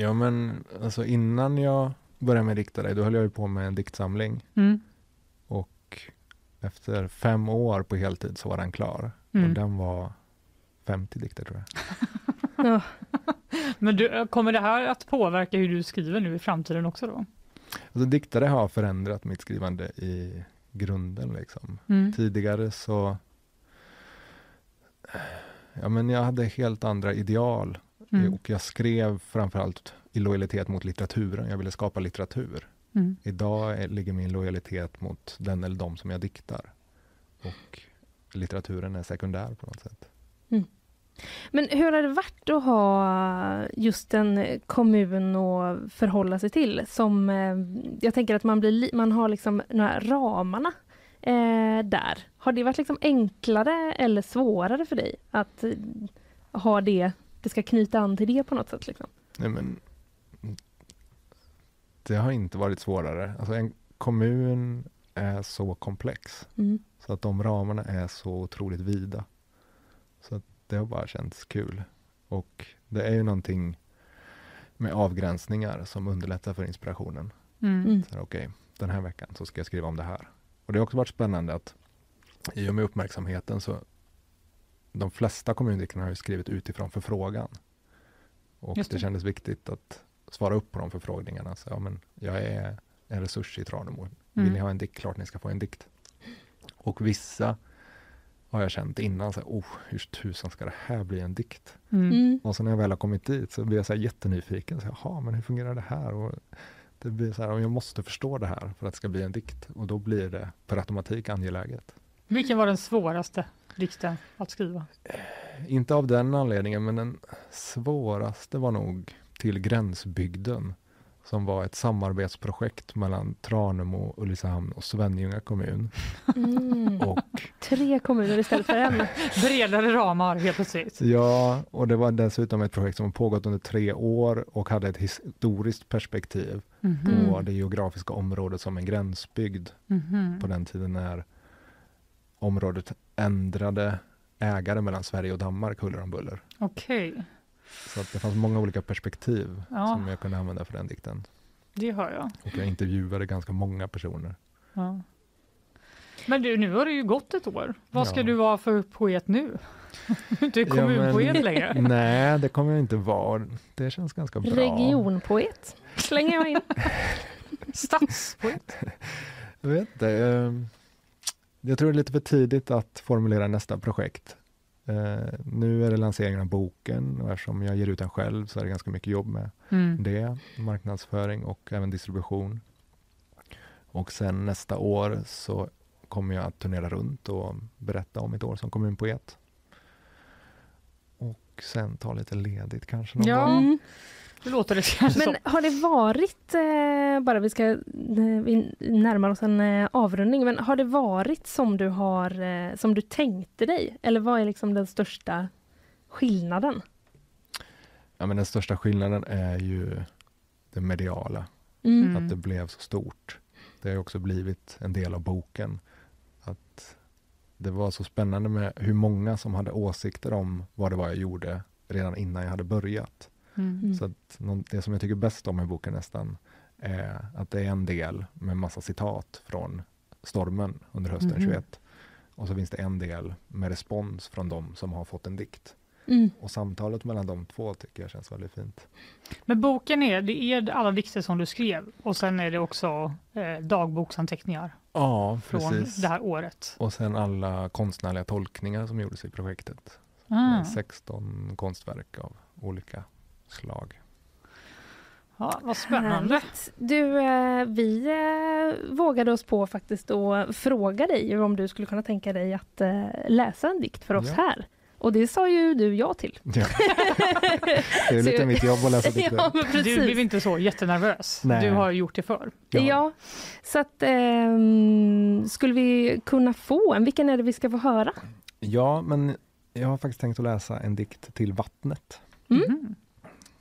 Ja, men alltså innan jag började med diktare, då höll jag på med en diktsamling. Mm. Och efter fem år på heltid så var den klar. Mm. Och den var 50 dikter tror jag. Men du, kommer det här att påverka hur du skriver nu i framtiden också då? Alltså, diktare har förändrat mitt skrivande i grunden. Liksom. Mm. Tidigare så ja, men jag hade helt andra ideal Mm. Och jag skrev framförallt i lojalitet mot litteraturen. Jag ville skapa litteratur. Mm. Idag ligger min lojalitet mot den eller de som jag diktar. Och litteraturen är sekundär på något sätt. Mm. Men hur har det varit att ha just en kommun att förhålla sig till? Som, eh, jag tänker att man, blir, man har liksom några ramarna eh, där. Har det varit liksom enklare eller svårare för dig att eh, ha det det ska knyta an till det på något sätt? Liksom? Nej, men, det har inte varit svårare. Alltså en kommun är så komplex. Mm. Så att de ramarna är så otroligt vida. Så att det har bara känts kul. Och det är ju någonting med avgränsningar som underlättar för inspirationen. Mm. mm. Okej, okay, den här veckan så ska jag skriva om det här. Och det har också varit spännande att i och med uppmärksamheten så de flesta kommundikterna har ju skrivit utifrån förfrågan. Och det. det kändes viktigt att svara upp på de förfrågningarna. Så, ja, men jag är en resurs i Tranemo. Vill mm. ni ha en dikt? Klart ni ska få en dikt. Och vissa har jag känt innan, så här, oh, hur tusan ska det här bli en dikt? Mm. Mm. Och så när jag väl har kommit dit så blir jag så här jättenyfiken. Så, Jaha, men hur fungerar det här? Och det blir så här, och jag måste förstå det här för att det ska bli en dikt. Och då blir det per automatik angeläget. Vilken var den svåraste dikten att skriva? Inte av den anledningen, men den svåraste var nog till Gränsbygden som var ett samarbetsprojekt mellan Tranemo, Ulricehamn och Svenljunga kommun. Mm. Och Tre kommuner istället för en. Bredare ramar helt plötsligt. ja, och det var dessutom ett projekt som pågått under tre år och hade ett historiskt perspektiv Mhm. på Mm. det geografiska området som en gränsbygd Mhm. på den tiden när området ändrade ägare mellan Sverige och Danmark huller om buller. Okej, Så att det fanns många olika perspektiv Ja. som jag kunde använda för den dikten. det hör jag. Och jag intervjuade ganska många personer. Ja. Men du, nu har det ju gått ett år. Vad ska Ja. du vara för poet nu? Du är inte Ja, kommunpoet längre. Nej, det kommer jag inte vara. Det känns ganska bra. Regionpoet slänger jag in. Stadspoet. Jag vet inte. Jag tror det är lite för tidigt att formulera nästa projekt. Eh, Nu är det lanseringen av boken och eftersom jag ger ut den själv så är det ganska mycket jobb med Mm. det, marknadsföring och även distribution. Och sen nästa år så kommer jag att turnera runt och berätta om mitt år som kommunpoet. Och sen ta lite ledigt kanske någon Ja. gång. Det låter det kanske som. Men har det varit, eh, bara vi ska eh, vi närmar oss en eh, avrundning, men har det varit som du har, som du tänkte dig? Eller vad är liksom den största skillnaden? Ja, men den största skillnaden är ju det mediala, Mm. Att det blev så stort. Det har också blivit en del av boken. Att det var så spännande med hur många som hade åsikter om vad det var jag gjorde redan innan jag hade börjat. Mm. Mm. Så det som jag tycker bäst om i boken nästan är att det är en del med massa citat från stormen under hösten Mhm. 21. Och så finns det en del med respons från de som har fått en dikt. Mm. Och samtalet mellan de två tycker jag känns väldigt fint. Men boken är, det är alla dikter som du skrev och sen är det också eh, dagboksanteckningar Ja, från precis. det här året. Och sen alla konstnärliga tolkningar som gjordes i projektet. Ah. 16 konstverk av olika slag. Ja, vad spännande. Härligt. Du, eh, vi eh, vågade oss på faktiskt att fråga dig om du skulle kunna tänka dig att eh, läsa en dikt för oss Ja. här. Och det sa ju du ja till. Ja. Det är lite mitt jobb att läsa dikter. ja. Du blev inte så jättenervös. Nej. Du har gjort det förr. Ja. så att ehm, skulle vi kunna få en? Vilken är det vi ska få höra? ja, men jag har faktiskt tänkt att läsa en dikt till Vattnet Mm. Mhm.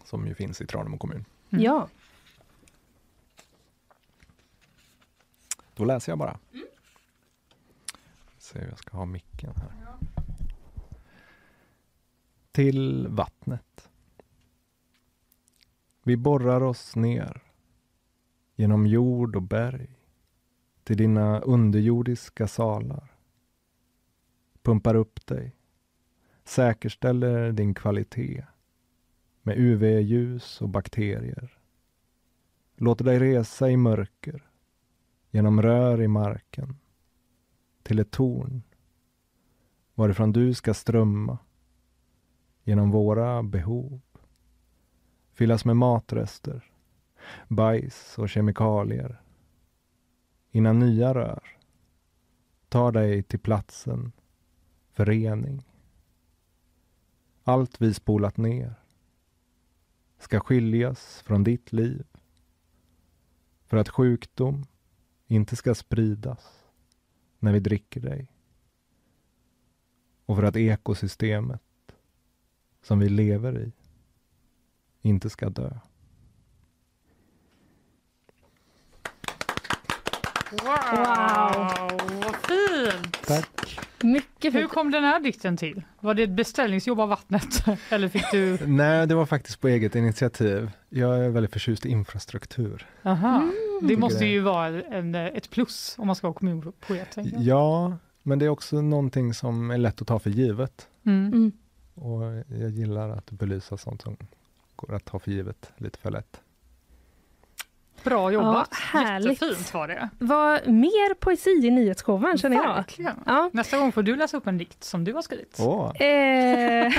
Som ju finns i Tranemo kommun. Mm. Ja. Då läser jag bara. Se hur jag ska ha micken här. Till vattnet. Vi borrar oss ner genom jord och berg till dina underjordiska salar. Pumpar upp dig, säkerställer din kvalitet med UV-ljus och bakterier. Låter dig resa i mörker genom rör i marken till ett torn varifrån du ska strömma genom våra behov fyllas med matrester, bajs och kemikalier innan nya rör tar dig till platsen för rening. Allt vi spolat ner ska skiljas från ditt liv för att sjukdom inte ska spridas när vi dricker dig. Och för att ekosystemet som vi lever i inte ska dö. Wow, vad fint! Tack. Mycket Hur kom den här dikten till? Var det ett beställningsjobb av vattnet? Eller fick du... Nej, det var faktiskt på eget initiativ. Jag är väldigt förtjust i infrastruktur. Aha. Det Tycker måste det. ju vara en, ett plus om man ska vara kommunpoet. Ja, men det är också någonting som är lätt att ta för givet. Mm. Mm. Och jag gillar att belysa sånt som går att ta för givet lite för lätt. Bra jobbat. Ja, härligt. Jättefint var det. Vad mer poesi i nyhetsshowen känner jag. Verkligen. Ja. Nästa gång får du läsa upp en dikt som du har skrivit. Åh, Eh,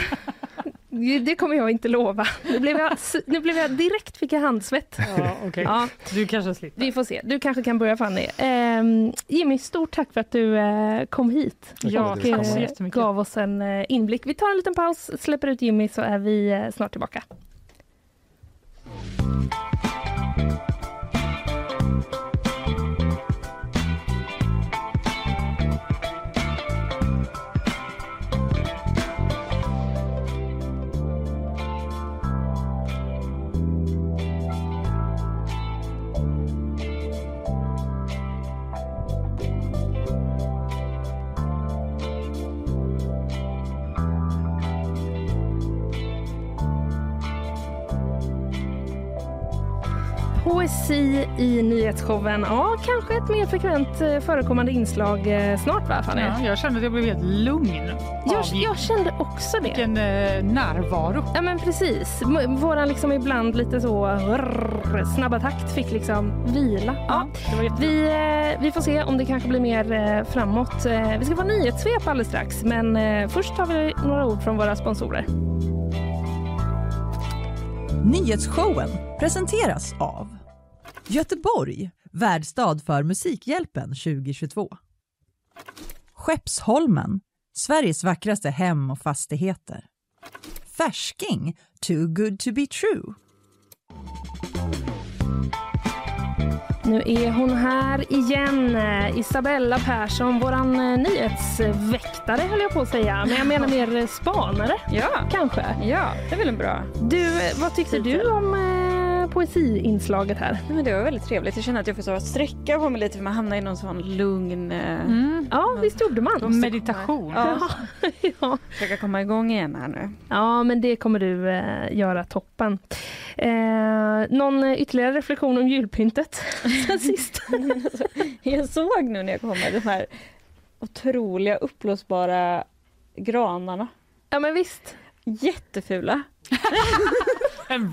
det kommer jag inte lova. Nu blev jag, nu blev jag direkt fick jag handsvett. Ja, okej. Ja, Du kanske slipper. vi får se. Du kanske kan börja Fanny. Eh, Jimmy, stort tack för att du eh, kom hit Ja, och tack så jättemycket. gav oss en eh, inblick. Vi tar en liten paus, släpper ut Jimmy så är vi eh, snart tillbaka. Poesi i nyhetsshowen. Ja, kanske ett mer frekvent eh, förekommande inslag eh, snart va Fanny? Ja, jag kände att jag blev helt lugn. Jag, jag kände också det. Vilken eh, närvaro. Ja men precis. Våran liksom ibland lite så rrr, snabba takt fick liksom vila. Ja. det var jätte... Vi, eh, vi får se om det kanske blir mer eh, framåt. Vi ska få nyhetssvep alldeles strax men först har vi några ord från våra sponsorer. Nyhetsshowen presenteras av Göteborg, värdstad för Musikhjälpen 2022. Skeppsholmen, Sveriges vackraste hem och fastigheter. Färsking, too good to be true. Nu är hon här igen, eh, Isabella Persson, våran eh, nyhetsväktare höll jag på att säga. Men jag menar mer eh, spanare Ja, kanske. ja, det är väl en bra. Du, vad tyckte Titel. du om eh, poesiinslaget här? Nej, men det var väldigt trevligt. Jag känner att jag får så sträcka på mig lite för man hamnar i någon sån lugn... Eh, Mm. Ja, visst gjorde man. Meditation. Ja, ja. försöka komma igång igen här nu. ja, men det kommer du eh, göra toppen. Eh, någon ytterligare reflektion om julpyntet sen sist? Jag såg nu när jag kommer de här otroliga uppblåsbara granarna. ja, men visst. Jättefula. En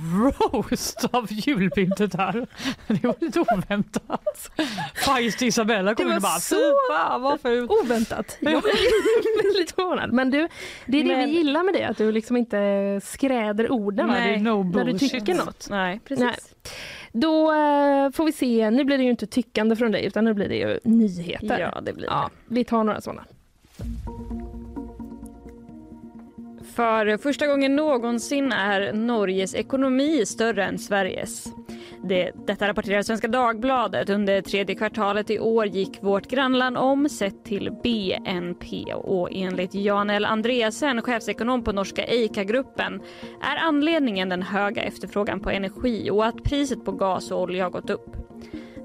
roast av julpyntet här. Det var lite oväntat. Feist Isabella kom Det in och var bara så fan vad fult. Oväntat. Jag blev väldigt förvånad. Men du, det är det Men- vi gillar med det, att du liksom inte skräder orden Nej, det är no när du tycker något. Nej, precis. Nej. Då eh, får vi se, nu blir det ju inte tyckande från dig utan nu blir det ju nyheter. Ja, det blir Ja, vi tar några sådana. För första gången någonsin är Norges ekonomi större än Sveriges. Det, detta rapporterar Svenska Dagbladet. Under tredje kvartalet i år gick vårt grannland om sett till BNP och enligt Jan L Andreasen, chefsekonom på norska Eika-gruppen är anledningen den höga efterfrågan på energi och att priset på gas och olja har gått upp.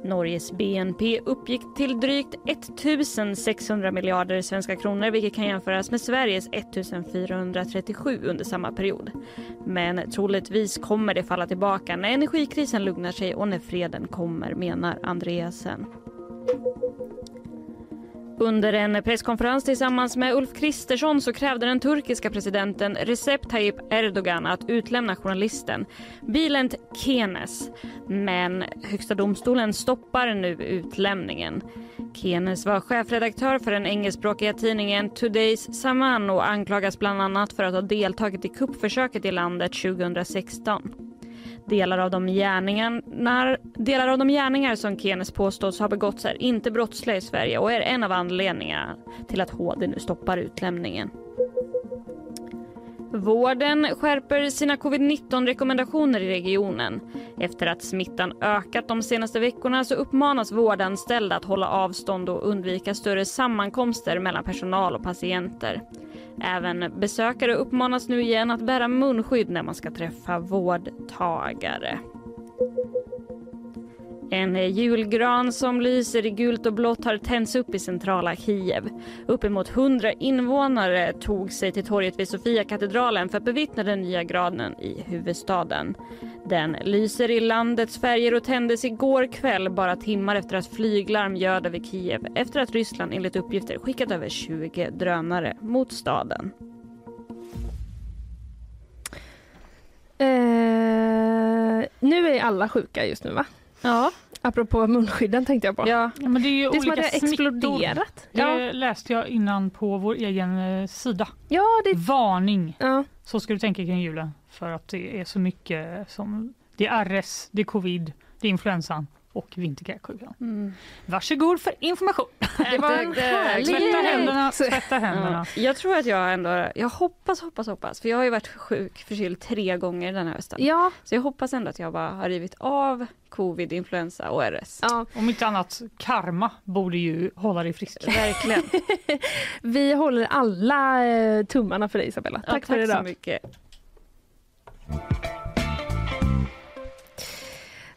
Norges BNP uppgick till drygt 1 600 miljarder svenska kronor vilket kan jämföras med Sveriges 1 437 under samma period. Men troligtvis kommer det falla tillbaka när energikrisen lugnar sig och när freden kommer, menar Andreasen. Under en presskonferens tillsammans med Ulf Kristersson så krävde den turkiska presidenten Recep Tayyip Erdogan att utlämna journalisten Bülent Kenes. Men Högsta domstolen stoppar nu utlämningen. Kenes var chefredaktör för den engelskspråkiga tidningen Today's Saman och anklagas bland annat för att ha deltagit i kuppförsöket i landet 2016. Delar av, de gärningar, delar av de gärningar som Kenes påstås ha begåtts är inte brottsliga i Sverige och är en av anledningarna till att HD nu stoppar utlämningen. Vården skärper sina covid-19 rekommendationer i regionen. Efter att smittan ökat de senaste veckorna så uppmanas vårdanställda att hålla avstånd och undvika större sammankomster mellan personal och patienter. Även besökare uppmanas nu igen att bära munskydd när man ska träffa vårdtagare. En eh, julgran som lyser i gult och blått har tänts upp i centrala Kiev. Uppemot 100 invånare tog sig till torget vid Sofiakatedralen för att bevittna den nya granen i huvudstaden. Den lyser i landets färger och tändes igår kväll bara timmar efter att flyglarm ljöd över Kiev efter att Ryssland enligt uppgifter skickat över 20 drönare mot staden. Eh, nu är alla sjuka just nu va? Ja, apropå munskydden tänkte jag på. Ja, Ja, men det är ju Det är som olika smittor. exploderat. Det Ja, läste jag innan på vår egen eh, sida. ja, det, Varning! ja. Så ska du tänka kring julen. För att det är så mycket som... Det är RS, det är covid, det är influensan och vinterkräksjukan. mm. Varsågod för information! det var en härlig... Tvätta händerna, tvätta händerna. Ja, jag tror att jag ändå, jag hoppas, hoppas, hoppas, för jag har ju varit sjuk, förkyld tre gånger den här hösten. Ja, Så jag hoppas ändå att jag bara har rivit av covid, influensa och RS. ja, Om inte annat, karma borde ju hålla dig frisk. Verkligen. vi håller alla eh, tummarna för dig Isabella. Ja, Tack för så idag. mycket.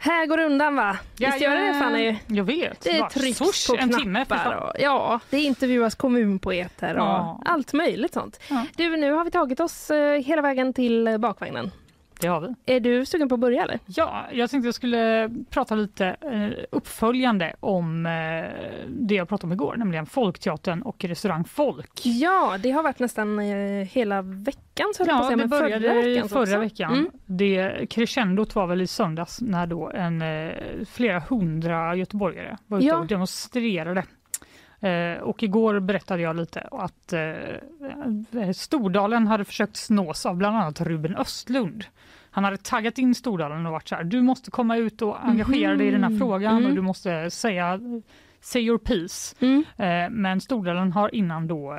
Här går det undan va? Visst gör det det Fanny? Jag vet. Det är Bara tryck swoosh, på en knappar och, ja, det intervjuas kommunpoeter och Ja. allt möjligt sånt. Ja. Du, nu har vi tagit oss eh, hela vägen till eh, bakvagnen. Det har vi. Är du sugen på att börja eller? Ja, jag tänkte jag skulle prata lite eh, uppföljande om eh, det jag pratade om igår, nämligen Folkteatern och restaurang Folk. Ja, det har varit nästan eh, hela veckan så Ja, säga, det men började förra veckan. förra också. veckan. Mm. Det crescendot var väl i söndags när då en, flera hundra göteborgare var ute Ja. och demonstrerade. Och igår berättade jag lite att Stordalen hade försökt snås av bland annat Ruben Östlund. Han hade taggat in Stordalen och varit så här, du måste komma ut och engagera dig i den här Mhm. frågan Mm. och du måste säga say your piece. Mm. Eh, Men Stordalen har innan då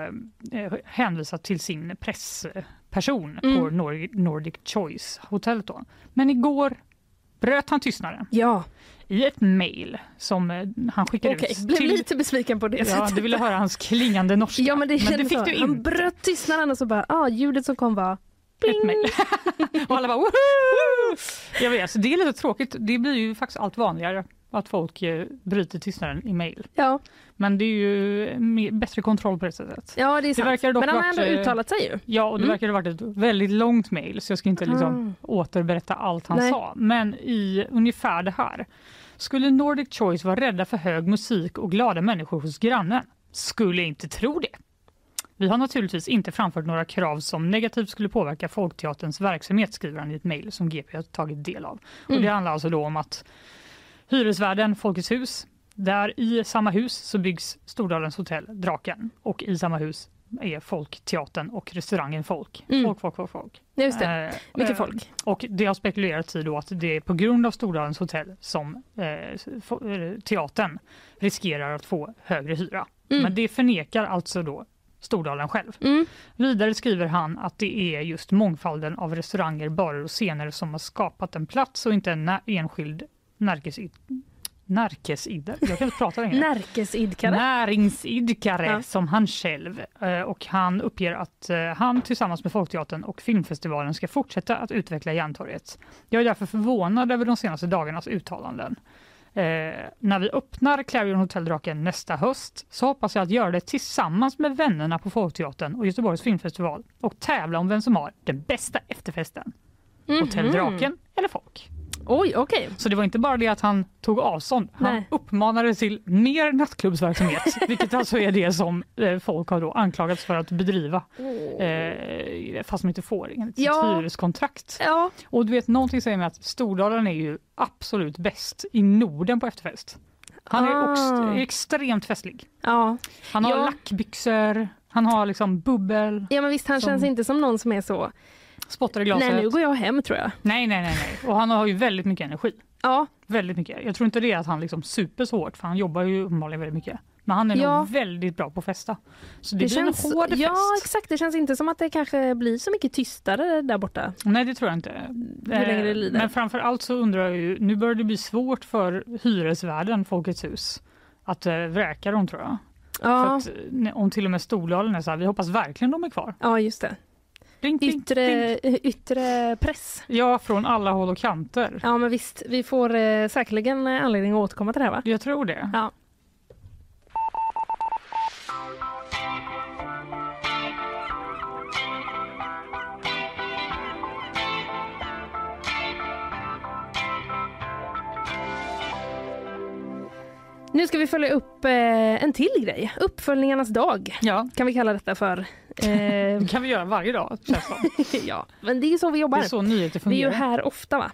eh, hänvisat till sin pressperson Mm. på Nor- Nordic Choice hotellet då. Men igår bröt han tystnaden Ja, i ett mejl som eh, han skickade okej. ut Blev till... lite besviken på det Ja, du ville höra hans klingande norska. Ja, men det, men det fick så. du Han inte. bröt tystnaden och så bara, ah, ljudet som kom var Ett mejl. och alla bara woho! Jag vet, så det är lite tråkigt. Det blir ju faktiskt allt vanligare att folk eh, bryter tystnaden i mejl. Ja, Men det är ju mer, bättre kontroll på det sättet. ja det är sant. verkar dock men han har ändå eh, uttalat sig ju. Ja, och det Mm. verkar ha varit ett väldigt långt mejl så jag ska inte liksom Ah. återberätta allt han Nej. sa. Men i ungefär det här. Skulle Nordic Choice vara rädda för hög musik och glada människor hos grannen? Skulle inte tro det. Vi har naturligtvis inte framfört några krav som negativt skulle påverka Folkteaterns verksamhet, skriver han i ett mejl som GP har tagit del av. Och Mm. det handlar alltså då om att hyresvärden Folkets hus, där i samma hus så byggs Stordalens hotell Draken och i samma hus är Folkteatern och restaurangen Folk. Mm. Folk, folk, folk, folk. Just det, Eh, mycket eh, folk. Och det har spekulerats i då att det är på grund av Stordalens hotell som eh, eh, teatern riskerar att få högre hyra. Mm. Men det förnekar alltså då Stordalen själv. Mm. Vidare skriver han att det är just mångfalden av restauranger, barer och scener som har skapat en plats och inte en enskild närkesid närkesidder. Jag kan inte prata längre. Närkesidkare. Näringsidkare Ja. som han själv. Eh, Och han uppger att eh, han tillsammans med Folkteatern och Filmfestivalen ska fortsätta att utveckla Järntorget. Jag är därför förvånad över de senaste dagarnas uttalanden. Eh, när vi öppnar Clarion Hotel Draken nästa höst så hoppas jag att göra det tillsammans med vännerna på Folkteatern och Göteborgs filmfestival och tävla om vem som har den bästa efterfesten. Hotell Mhm. Draken eller Folk. Oj, okej. Så det var inte bara det att han tog avstånd, han Nej. uppmanade till mer nattklubbsverksamhet, vilket alltså är det som eh, folk har då anklagats för att bedriva, eh, fast de inte får enligt sitt Ja. hyreskontrakt. Ja, Och du vet, någonting säger mig att Stordalen är ju absolut bäst i Norden på efterfest. Han är Ah. också extremt festlig. ja. Han har Ja. lackbyxor, han har liksom bubbel, ja men visst han Som- känns inte som någon som är så, spottar i glaset. nej nu går jag hem tror jag. nej, nej, nej, nej. Och han har ju väldigt mycket energi. Ja, Väldigt mycket. Jag tror inte det är att han liksom super så hårt, för han jobbar ju uppenbarligen väldigt mycket. Men han är Ja. nog väldigt bra på att festa. Så det, det blir känns, en hård ja fest. exakt, det känns inte som att det kanske blir så mycket tystare där borta. Nej, det tror jag inte. Hur länge det Eh, lider. Men framför allt så undrar jag ju, nu börjar det bli svårt för hyresvärden Folkets hus att eh, vräka dem tror jag. Ja, att, eh, om till och med Stordalen är så här, vi hoppas verkligen de är kvar. ja just det. Ding, ding, ding. Yttre, yttre press. Ja, från alla håll och kanter. Ja men visst, vi får eh, säkerligen eh, anledning att återkomma till det här va? Jag tror det. Ja. Nu ska vi följa upp eh, en till grej. Uppföljningarnas dag Ja, kan vi kalla detta för. Eh, det kan vi göra varje dag. det ja, men det är så vi Det jobbar. är så nyheter Vi är ju fungerar. här ofta va.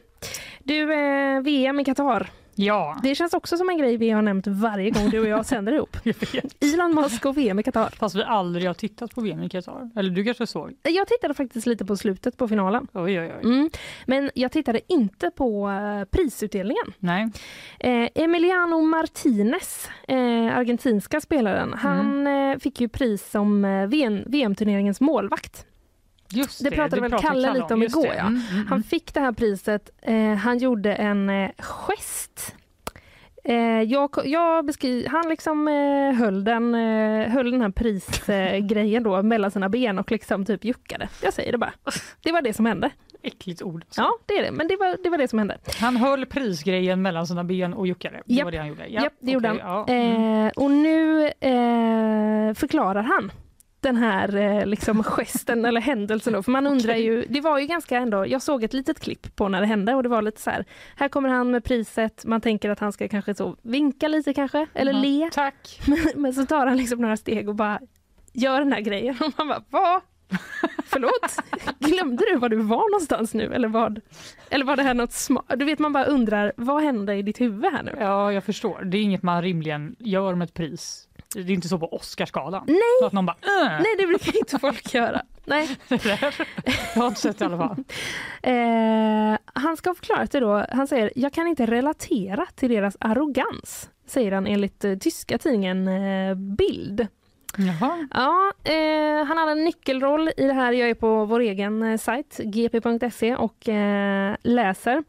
Du, eh, VM i Qatar Ja. Det känns också som en grej vi har nämnt varje gång du och jag sänder ihop. Elon Musk och VM i Qatar. Fast vi aldrig har tittat på VM i Qatar. Eller du kanske såg? Jag tittade faktiskt lite på slutet på finalen. Oj, oj, oj. Mm. Men jag tittade inte på eh, prisutdelningen. Nej. Eh, Emiliano Martinez, eh, argentinska spelaren, han eh, fick ju pris som eh, VM, VM-turneringens målvakt. Just Det pratade väl Kalle lite om igår, det. ja. Mm, mm, Han fick det här priset. Eh, han gjorde en eh, gest. Eh, jag, jag beskri- han liksom eh, höll, den, eh, höll den här prisgrejen då mellan sina ben och liksom typ juckade. Jag säger det bara. Det var det som hände. Äckligt ord. alltså. Ja, det är det. Men det var det, var det som hände. Han höll prisgrejen mellan sina ben och juckade. Det Japp. var det han gjorde. Japp, det gjorde okej, han. ja. Mm. Eh, och nu eh, förklarar han den här eh, liksom gesten eller händelsen då. För man undrar ju, det var ju ganska ändå, jag såg ett litet klipp på när det hände och det var lite så här, här kommer han med priset, man tänker att han ska kanske så vinka lite kanske, eller Mhm. le. Tack. Men så tar han liksom några steg och bara gör den här grejen och man bara, vad? Förlåt? Glömde du var du var någonstans nu eller vad? Eller var det här något smart? Du vet man bara undrar, vad hände i ditt huvud här nu? Ja, jag förstår. Det är inget man rimligen gör med ett pris. Det är inte så på Oscarsgalan. Nej. Så Att någon bara äh. Nej, det brukar inte folk göra. Nej. Jag har inte sett det i alla fall. Eh, han ska ha förklarat det då. Han säger, jag kan inte relatera till deras arrogans, säger han enligt eh, tyska tidningen eh, Bild. Jaha. Ja, eh, han hade en nyckelroll i det här. Jag är på vår egen eh, sajt, gp.se, och eh, läser.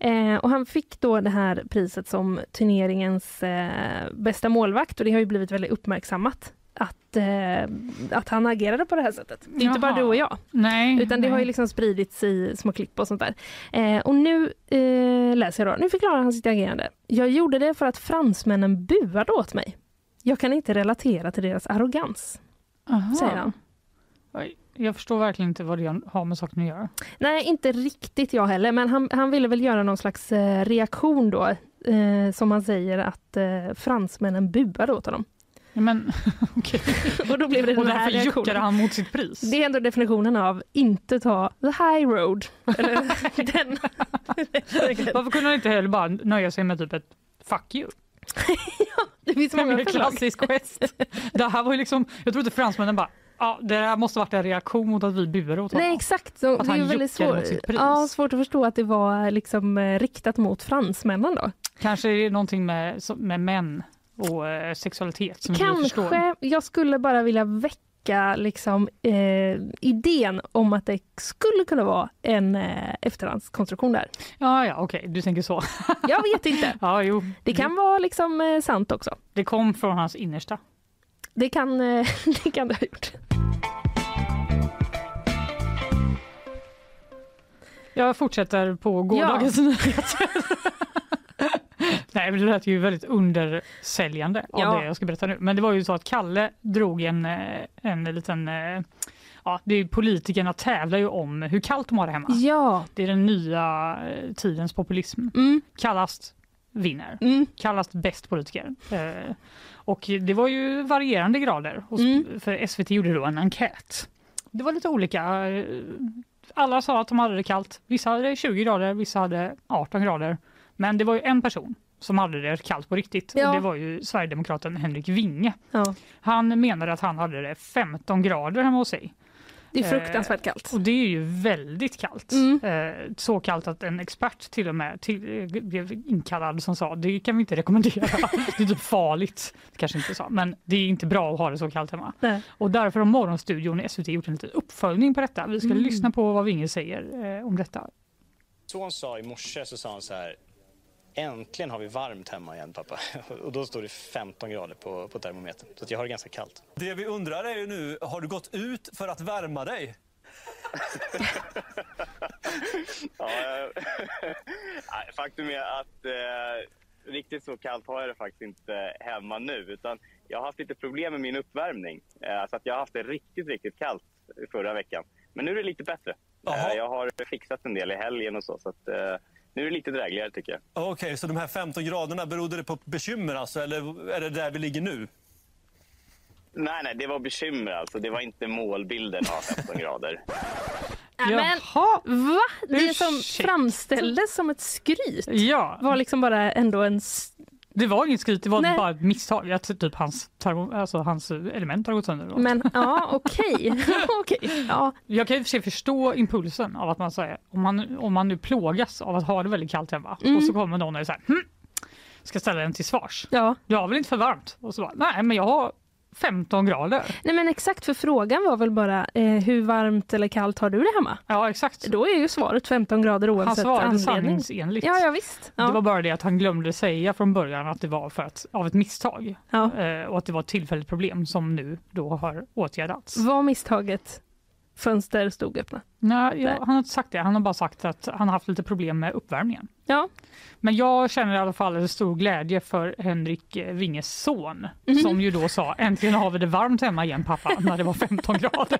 Eh, och han fick då det här priset som turneringens eh, bästa målvakt och det har ju blivit väldigt uppmärksammat att, eh, att han agerade på det här sättet. Det är inte bara Jaha. du och jag. Nej. Utan det har ju liksom spridits i små klipp och sånt där. Eh, och nu eh, läser jag då, nu förklarar han sitt agerande. Jag gjorde det för att fransmännen buade åt mig. Jag kan inte relatera till deras arrogans, Aha. säger han. Oj, Jag förstår verkligen inte vad det har med saken att göra. Nej, inte riktigt jag heller, men han, han ville väl göra någon slags eh, reaktion då, eh, som han säger att eh, fransmännen buade åt honom. Ja, men, okej. Och då blev det Och den här reaktionen. han mot sitt pris. Det är ändå definitionen av inte ta the high road. Eller den. Varför kunde han inte heller bara nöja sig med typ ett fuck you? Det finns En många mer förslag. klassisk gest. Det här var ju liksom, jag tror inte fransmännen bara, ja, det här måste varit en reaktion mot att vi buade åt honom. Nej exakt, så Att det är han ju väldigt svår, ja, svårt att förstå att det var liksom eh, riktat mot fransmännen då. Kanske är det någonting med, med män och eh, sexualitet som. Kanske, jag skulle bara vilja väcka liksom, eh, idén om att det skulle kunna vara en eh, efterhandskonstruktion där. Ja, ja, okej, du tänker så. Jag vet inte. Ja, jo. Det kan vara liksom eh, sant också. Det kom från hans innersta. Det kan, eh, det kan det ha gjort. Jag fortsätter på gårdagens nyheter. Nej, men det lät ju väldigt undersäljande av Ja. det jag ska berätta nu. Men det var ju så att Kalle drog en, eh, en liten... eh, Ja, det är politikerna tävlar ju om hur kallt de har det hemma. Ja. Det är den nya tidens populism. Mm, Kallast vinner. mm, Kallast bäst politiker. Eh, Och det var ju varierande grader. Mm. För SVT gjorde då en enkät. Det var lite olika. eh, Alla sa att de hade det kallt. Vissa hade 20 grader, vissa hade 18 grader. Men det var ju en person som hade det kallt på riktigt Ja. och det var ju Sverigedemokraten Henrik Winge. ja. Han menade att han hade det 15 grader hemma hos sig. Det är Eh, fruktansvärt kallt. Och det är ju väldigt kallt. Mm. Eh, så kallt att en expert till och med till, eh, blev inkallad som sa det kan vi inte rekommendera. det är typ farligt. Det kanske inte sa, men det är inte bra att ha det så kallt hemma. Nej. Och därför har Morgonstudion i SVT gjort en liten uppföljning på detta. Vi ska Mm. lyssna på vad Winge säger eh, om detta. son sa i morse så sa han så här Äntligen har vi varmt hemma igen pappa. Och då står det 15 grader på, på termometern. Så att jag har det ganska kallt. Det vi undrar är ju nu, har du gått ut för att värma dig? Ja, nej, faktum är att eh, riktigt så kallt har jag det faktiskt inte hemma nu. Utan jag har haft lite problem med min uppvärmning. Eh, så att jag har haft det riktigt, riktigt kallt förra veckan. Men nu är det lite bättre. Eh, jag har fixat en del i helgen och så. så att, eh, nu är det lite drägligare tycker jag. Okej, så de här 15 graderna, berodde det på bekymmer alltså, eller är det där vi ligger nu? Nej, nej, det var bekymmer alltså. Det var inte målbilden av 15 grader. Men Jaha. va? Det som Ursäkta. framställdes som ett skryt Ja, var liksom bara ändå en... det var inget skryt, det var Nej. bara ett misstag. Att typ hans, alltså hans element har gått sönder. Men ja, okej. okej. Ja. Jag kan i och för sig förstå impulsen av att man säger om man, om man nu plågas av att ha det väldigt kallt hemma Mm. och så kommer någon och säger hm, ska ställa en till svars. ja. Jag har väl inte för varmt? Och så bara, nej men jag har 15 grader. Nej men exakt, för frågan var väl bara eh, hur varmt eller kallt har du det hemma? Ja exakt. Då är ju svaret 15 grader Han oavsett svarade anledning. sanningsenligt. Ja, ja visst. Ja. Det var bara det att han glömde säga från början att det var för att, av ett misstag Ja. eh, och att det var ett tillfälligt problem som nu då har åtgärdats. Var misstaget fönster stod öppna? Nej, jag, han har inte sagt det. Han har bara sagt att han har haft lite problem med uppvärmningen. Ja. Men jag känner i alla fall en stor glädje för Henrik Winges son Mhm. som ju då sa äntligen har vi det varmt hemma igen pappa när det var 15 grader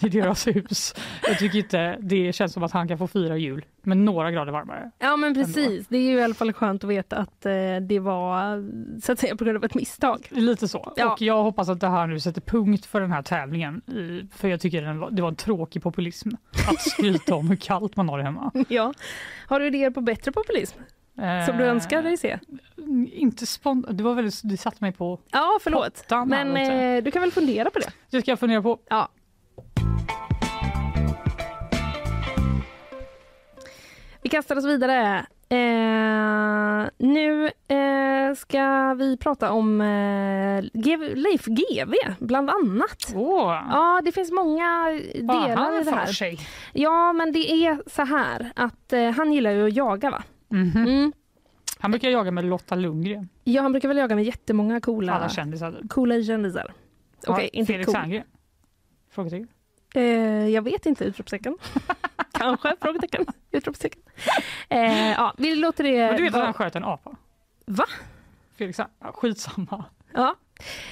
i deras hus. Jag tycker inte det känns som att han kan få fira jul med några grader varmare. Ja men precis, det är ju i alla fall skönt att veta att eh, det var så att säga på grund av ett misstag. Lite så. Ja. Och jag hoppas att det här nu sätter punkt för den här tävlingen. I, för jag tycker den var, det var en tråkig populism att skryta om hur kallt man har det hemma. Ja. Har du idéer på bättre populism som du Eh, önskar dig se? Inte spont- det var väldigt, det satte mig på Ja förlåt, men eh, du kan väl fundera på det? Det ska jag fundera på. Ja. Vi kastar oss vidare. Eh, nu eh, ska vi prata om eh, GV, Leif GV, bland annat. Åh, Ja, det finns många delar i det här. sig? Ja, men det är så här att eh, han gillar ju att jaga va? Mhm. Mm. Han brukar jaga med Lotta Lundgren. Ja, han brukar väl jaga med jättemånga coola, Alla kändisar. coola kändisar. Okej, Ja, inte Felix cool. Herngren? Frågetecken. Eh, jag vet inte, utropstecken. Kanske, frågetecken, utropstecken. Eh, ja, vi låter det... Men du vet att han sköt en apa? Va? Felix? Ja, skitsamma. Ja.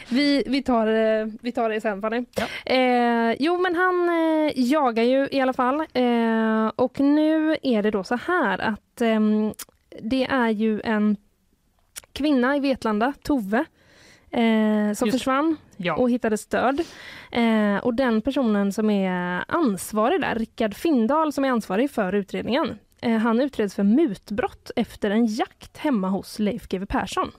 Vi, vi, tar, eh, vi tar det sen Fanny. Eh, jo men han eh, jagar ju i alla fall. Eh, och nu är det då så här att ehm, det är ju en kvinna i Vetlanda, Tove, eh, som Just försvann Ja. och hittades död. Eh, och den personen som är ansvarig där, Rickard Findahl som är ansvarig för utredningen, eh, han utreds för mutbrott efter en jakt hemma hos Leif GW Persson.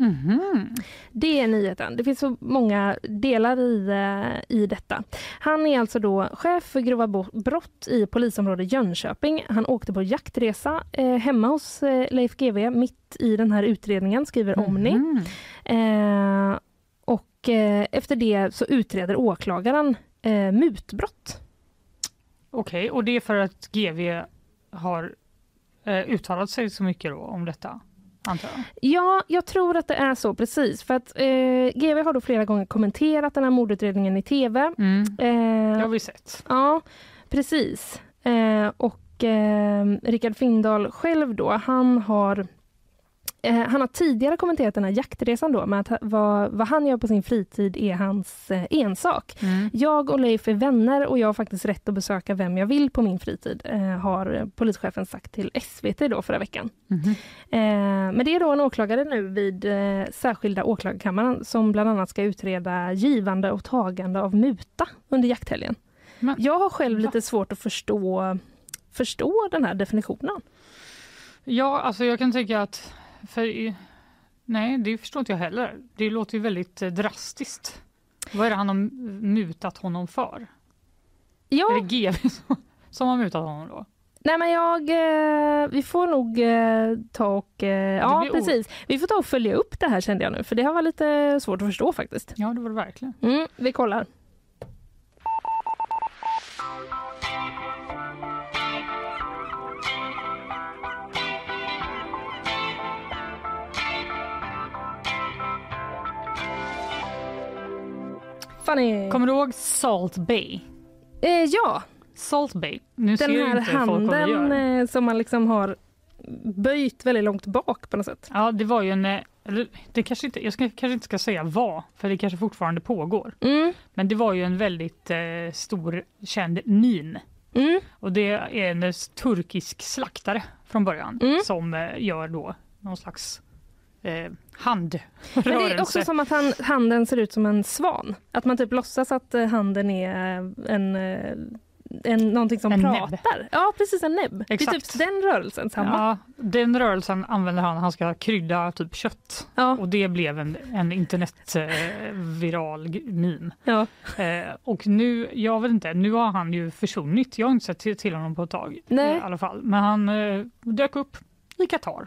Mhm. Det är nyheten. Det finns så många delar i, eh, i detta. Han är alltså då chef för grova brott i polisområdet Jönköping. Han åkte på jaktresa eh, hemma hos eh, Leif GW mitt i den här utredningen, skriver Omni. Mhm. Eh, och eh, efter det så utreder åklagaren eh, mutbrott. Okej, och det är för att GV har eh, uttalat sig så mycket då om detta, antar jag? Ja, jag tror att det är så precis. För att eh, GW har då flera gånger kommenterat den här mordutredningen i tv. Mm. Eh, Det har vi sett. Ja, precis. Eh, och eh, Rickard Findahl själv då, han har han har tidigare kommenterat den här jaktresan då med att vad, vad han gör på sin fritid är hans eh, ensak. Mm. Jag och Leif är vänner och jag har faktiskt rätt att besöka vem jag vill på min fritid, eh, har polischefen sagt till SVT då förra veckan. Mhm. Eh, men det är då en åklagare nu vid eh, särskilda åklagarkammaren som bland annat ska utreda givande och tagande av muta under jakthelgen. Men- Jag har själv lite svårt att förstå, förstå den här definitionen. Ja, alltså jag kan tycka att... För, nej, det förstår inte jag heller. Det låter ju väldigt eh, drastiskt. Vad är det han har mutat honom för? Ja, Är det GV som, som har mutat honom då? nej men jag, eh, vi får nog eh, ta och, eh, ja precis, vi får ta och följa upp det här kände jag nu, för det har varit lite svårt att förstå faktiskt. Ja, det var det verkligen. Mm, vi kollar. Fanny. Kommer du ihåg Salt Bay? Eh, ja, Salt Bay. Nu ser den ju här inte handen eh, som man liksom har böjt väldigt långt bak på något sätt. Ja, det var ju en... eh, Det kanske inte, jag ska, kanske inte ska säga vad, för det kanske fortfarande pågår. Mm, Men det var ju en väldigt eh, stor känd meme. mm, Och det är en turkisk slaktare från början Mm. som eh, gör då någon slags eh, handrörelse. Men det är också som att han, handen ser ut som en svan. Att man typ låtsas att eh, handen är en, eh, en, någonting som En näbb. pratar. Ja, precis en näbb. Det är typ den rörelsen, samma. Ja, den rörelsen använder han. Han ska krydda typ kött. Ja. Och det blev en, en internetviral eh, meme. Ja. Eh, och nu, jag vet inte, nu har han ju försvunnit. Jag har inte sett till, till honom på ett tag. Nej. eh, I alla fall. Men han eh, dök upp i Qatar.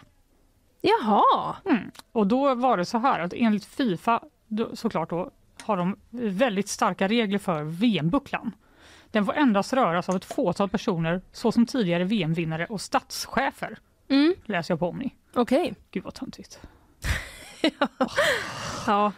Jaha. Mm. Och då var det så här att enligt Fifa då, såklart då har de väldigt starka regler för VM-bucklan. Den får endast röras av ett fåtal personer såsom tidigare VM-vinnare och statschefer. Mm. Läser jag på Omni. Okej. Gud vad töntigt. Ja,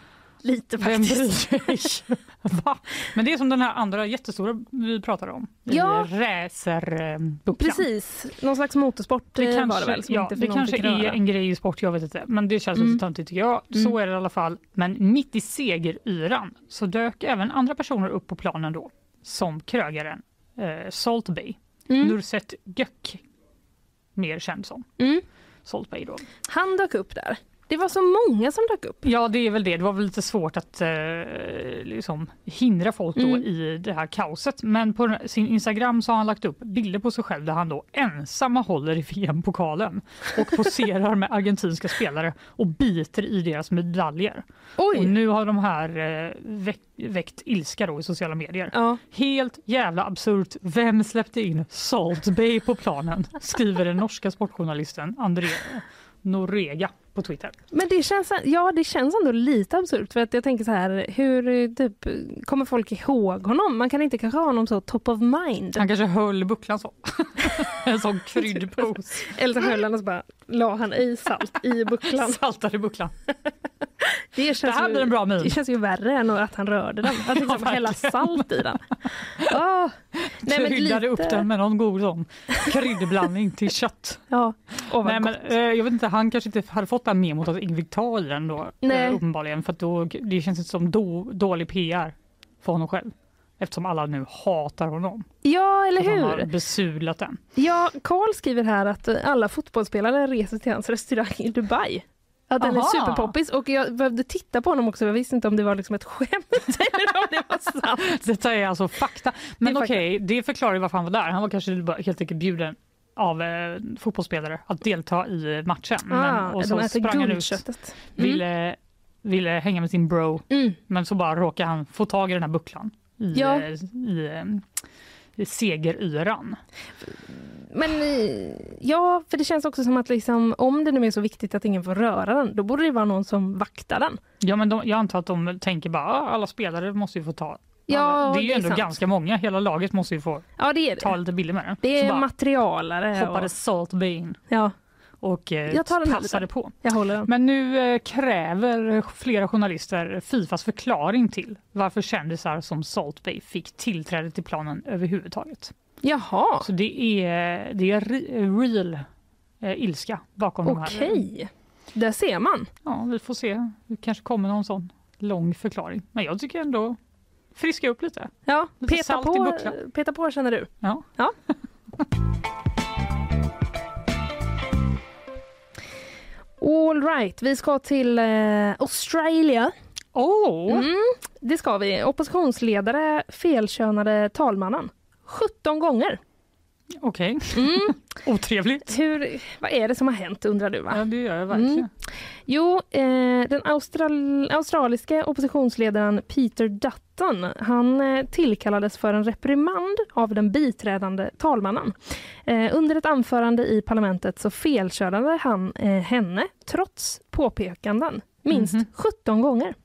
lite Vem faktiskt. bryr sig? Va? Men det är som den här andra jättestora vi pratade om. Ja. Racerbucklan. Precis, någon slags motorsport Det eh, kanske, var det väl ja, det kanske är en grej i sport, jag vet inte. Men det känns Mm. töntigt tycker jag. Så Mm. är det i alla fall. Men mitt i segeryran så dök även andra personer upp på planen då. Som krögaren eh, Salt Bay. Mm. Nurset Gök. Mer känd som. Mm. Salt Bay då. Han dök upp där. Det var så många som dök upp. Ja, det är väl det. Det var väl lite svårt att eh, liksom hindra folk då Mm. i det här kaoset. Men på sin Instagram så har han lagt upp bilder på sig själv där han då ensamma håller i VM-pokalen och poserar med argentinska spelare och biter i deras medaljer. Oj. Och nu har de här eh, väck, väckt ilska då i sociala medier. Ja. Helt jävla absurt. Vem släppte in Salt Bay på planen? Skriver den norska sportjournalisten André Norega på Twitter. Men det känns, ja, det känns ändå lite absurt för att jag tänker så här, hur typ, kommer folk ihåg honom? Man kan inte kanske ha honom så top of mind. Han kanske höll bucklan så. en sån kryddpose. Eller så höll han och så bara la han i salt i bucklan. Saltade bucklan. Det, känns Det här ju, blir en bra min. Det känns ju värre än att han rörde den. Att liksom Ja, hälla salt i den. Oh. Nej, men Kryddade upp lite- den med någon god sån kryddblandning till kött. Ja. Vad Nej, men, eh, jag vet inte, han kanske inte hade fått det här memot att ingen fick ta i den då. Eh, uppenbarligen, för att då, det känns inte som då, dålig PR för honom själv. Eftersom alla nu hatar honom. Ja, eller Att han har hur? besudlat den. Ja, Carl skriver här att alla fotbollsspelare reser till hans restaurang i Dubai. Att den är Aha. superpoppis och jag behövde titta på honom också. Jag visste inte om det var liksom ett skämt eller om det var sant. Detta är alltså fakta. Men är okej, det förklarar ju varför han var där. Han var kanske bara helt enkelt bjuden av eh, fotbollsspelare att delta i matchen. Ah, och de så sprang han ut. Mm. ville, ville hänga med sin bro, Mm. men så bara råkade han få tag i den här bucklan i, Ja. eh, i, eh, i segeryran. Men ja, för det känns också som att liksom, om det nu är så viktigt att ingen får röra den, då borde det vara någon som vaktar den. Ja, men de, jag antar att de tänker bara "Ah, alla spelare måste ju få ta. Ja, det är ju det är ändå sant. ganska många. Hela laget måste ju få Ja, det är det. ta lite bilder med den. Det är materialare. hoppade Och, Salt in ja, och eh, Jag tar passade på. jag håller. Men nu eh, kräver flera journalister Fifas förklaring till varför kändisar som Salt Bay fick tillträde till planen överhuvudtaget. Jaha, Så det är, det är re- real eh, ilska bakom de här. okej. Där ser man. Ja, vi får se. Det kanske kommer någon sån lång förklaring. Men jag tycker ändå friska upp lite. Ja, Lite peta på, peta på känner du. Ja. Ja. All right, vi ska till eh, Australia. Oh. Mm, det ska vi. Oppositionsledare felkönade talmannen 17 gånger. Okej, Mm. otrevligt. Hur, vad är det som har hänt undrar du? va? Ja, det gör jag verkligen. Mm. Jo, eh, den austral australiska oppositionsledaren Peter Dutton han eh, tillkallades för en reprimand av den biträdande talmannen. Eh, under ett anförande i parlamentet så felkörde han eh, henne trots påpekanden minst Mhm. 17 gånger.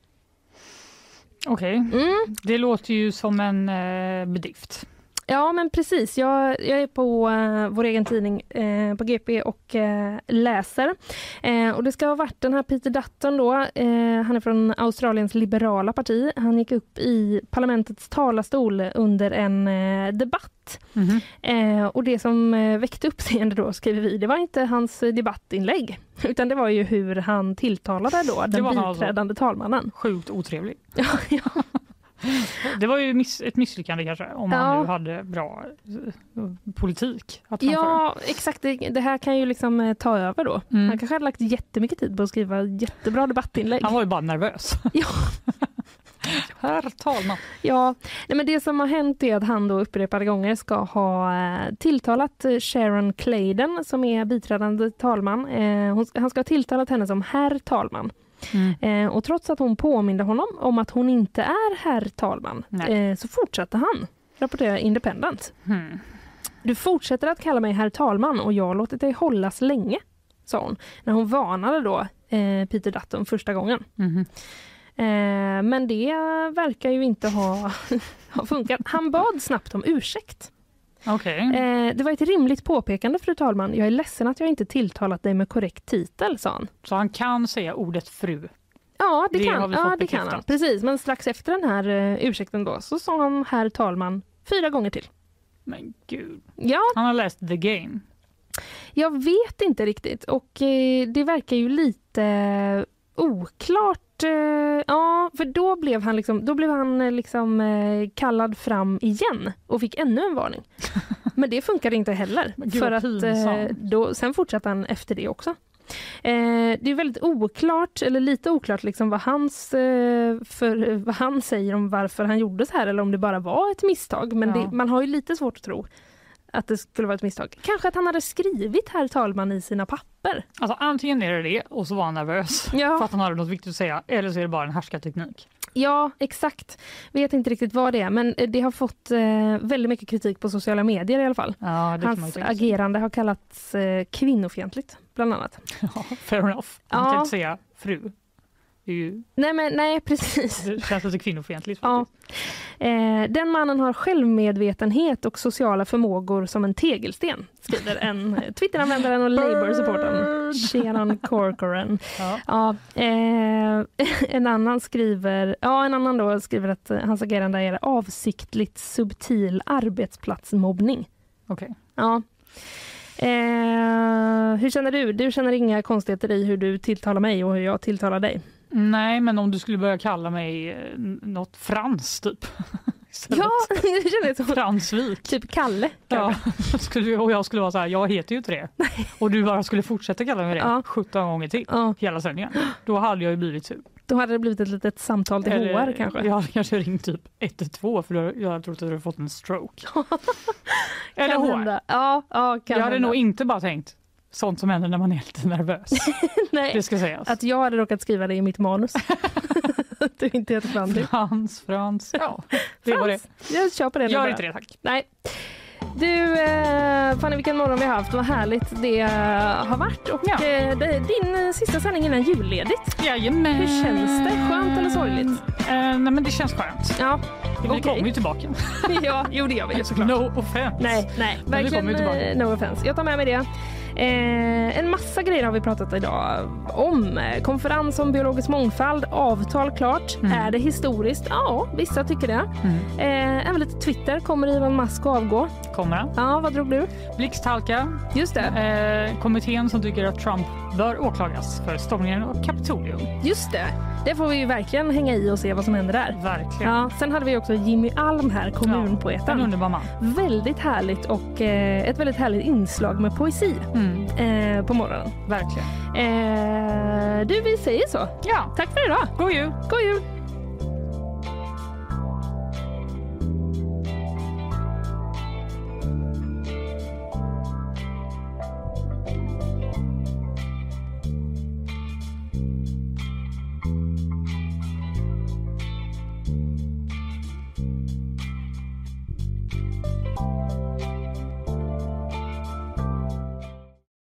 Okej, Mm. det låter ju som en eh, bedrift. Ja, men precis. Jag, jag är på eh, vår egen tidning eh, på GP och eh, läser. Eh, och det ska ha varit den här Peter Dutton då. Eh, han är från Australiens liberala parti. Han gick upp i parlamentets talarstol under en eh, debatt. Mhm. Eh, och det som väckte uppseende då, skriver vi, det var inte hans debattinlägg. Utan det var ju hur han tilltalade då den alltså. biträdande talmannen. Sjukt otrevlig. Ja, ja. Det var ju miss, ett misslyckande kanske, om Ja. han nu hade bra eh, politik. Ja, exakt. Det, det här kan ju liksom eh, ta över då. Mm. Han kanske hade lagt jättemycket tid på att skriva jättebra debattinlägg. Han var ju bara nervös. Ja. Herr talman. Ja, nej men det som har hänt är att han då upprepade gånger ska ha eh, tilltalat Sharon Clayden som är biträdande talman. Hon, han ska ha tilltalat henne som herr talman. Mm. Eh, och trots att hon påminde honom om att hon inte är herr talman eh, så fortsatte han, rapporterar Independent. Hmm. Du fortsätter att kalla mig herr talman och jag har låtit dig hållas länge, sa hon när hon varnade då eh, Peter Dutton första gången. Eh, men det verkar ju inte ha, ha funkat. Han bad snabbt om ursäkt. Okej. Eh, det var ett rimligt påpekande, fru talman. Jag är ledsen att jag inte tilltalat dig med korrekt titel, sa han. Så han kan säga ordet fru? Ja, det, Det kan, ja, det kan han. Precis, men strax efter den här eh, ursäkten då så sa han herr talman fyra gånger till. Men gud. Ja, Han har läst the game. jag vet inte riktigt och eh, det verkar ju lite eh, oklart. Eh, ja, för då blev han, liksom, då blev han eh, liksom, eh, kallad fram igen och fick ännu en varning. Men det funkade inte heller. Gud, för att, då, sen fortsatte han efter det också. Det är väldigt oklart, eller lite oklart, liksom vad, hans, för, vad han säger om varför han gjorde så här eller om det bara var ett misstag. Men Ja. det, man har ju lite svårt att tro att det skulle vara ett misstag. Kanske att han hade skrivit herr talman i sina papper. Alltså antingen är det det och så var han nervös Ja. för att han hade något viktigt att säga eller så är det bara en härskarteknik. Ja, exakt. Vet inte riktigt vad det är, men eh, det har fått eh, väldigt mycket kritik på sociala medier i alla fall. Ja, Hans agerande har kallats eh, kvinnofientligt, bland annat. Ja, fair enough. Man Ja. kan inte säga fru. Ju, Nej, men nej, precis. det känns lite kvinnofientligt. Ja. Eh, den mannen har självmedvetenhet och sociala förmågor som en tegelsten, skriver en eh, Twitteranvändaren och Labour-supporten Shannon Corcoran. Ja. Ja, eh, en annan skriver, ja, en annan då skriver att eh, hans agerande är avsiktligt subtil arbetsplatsmobbning. Okej. Ja. Eh, hur känner du? Du känner inga konstigheter i hur du tilltalar mig och hur jag tilltalar dig? Nej, men om du skulle börja kalla mig eh, något Frans typ. Istället. Ja, det känner så. Fransvik. Typ Kalle. Ja, och jag skulle vara så här, jag heter ju inte det. Och du bara skulle fortsätta kalla mig det Ja. 17 gånger till Ja, hela sändningen. Då hade jag ju blivit sur. då hade det blivit ett litet samtal till HR kanske. Jag hade kanske ringt typ 112 för då- jag hade trott att du hade fått en stroke. Eller Kan HR. Ja, ja, kan Jag hade hända. nog inte bara tänkt sånt som händer när man är lite nervös. Nej, Det ska sägas. att jag hade råkat skriva det i mitt manus. Att du inte heter Frans. Frans, Frans. Ja, det var det. Jag kör på det. Gör bara. inte det tack. Nej. Du, eh, Fanny vilken morgon vi har haft. Vad härligt det eh, har varit. Och Ja. eh, din sista sändning innan julledigt. Jajamän. Hur känns det? Skönt eller sorgligt? Eh, nej men det känns skönt. Ja, Vi Okej. kommer ju tillbaka. ja jo det gör vi såklart. No offense. Nej, nej, Men vi verkligen kommer ju tillbaka. no offense. Jag tar med mig det. Eh, en massa grejer har vi pratat idag om. Konferens om biologisk mångfald, avtal klart. Mm. Är det historiskt? Ja, vissa tycker det. Eh, även lite Twitter. Kommer Elon Musk avgå? Kommer han. Ja, vad drog du? Blixthalka. Just det. Eh, kommittén som tycker att Trump bör åklagas för stormningen av Kapitolium. Just det. Det får vi ju verkligen hänga i och se vad som händer där. Verkligen. Ja, sen hade vi också Jimmy Alm här, En kommunpoeten. underbar man. Väldigt härligt och eh, ett väldigt härligt inslag med poesi Mm, eh, på morgonen. verkligen. Eh, du, vi säger så. Ja, Tack för idag. god jul! God jul!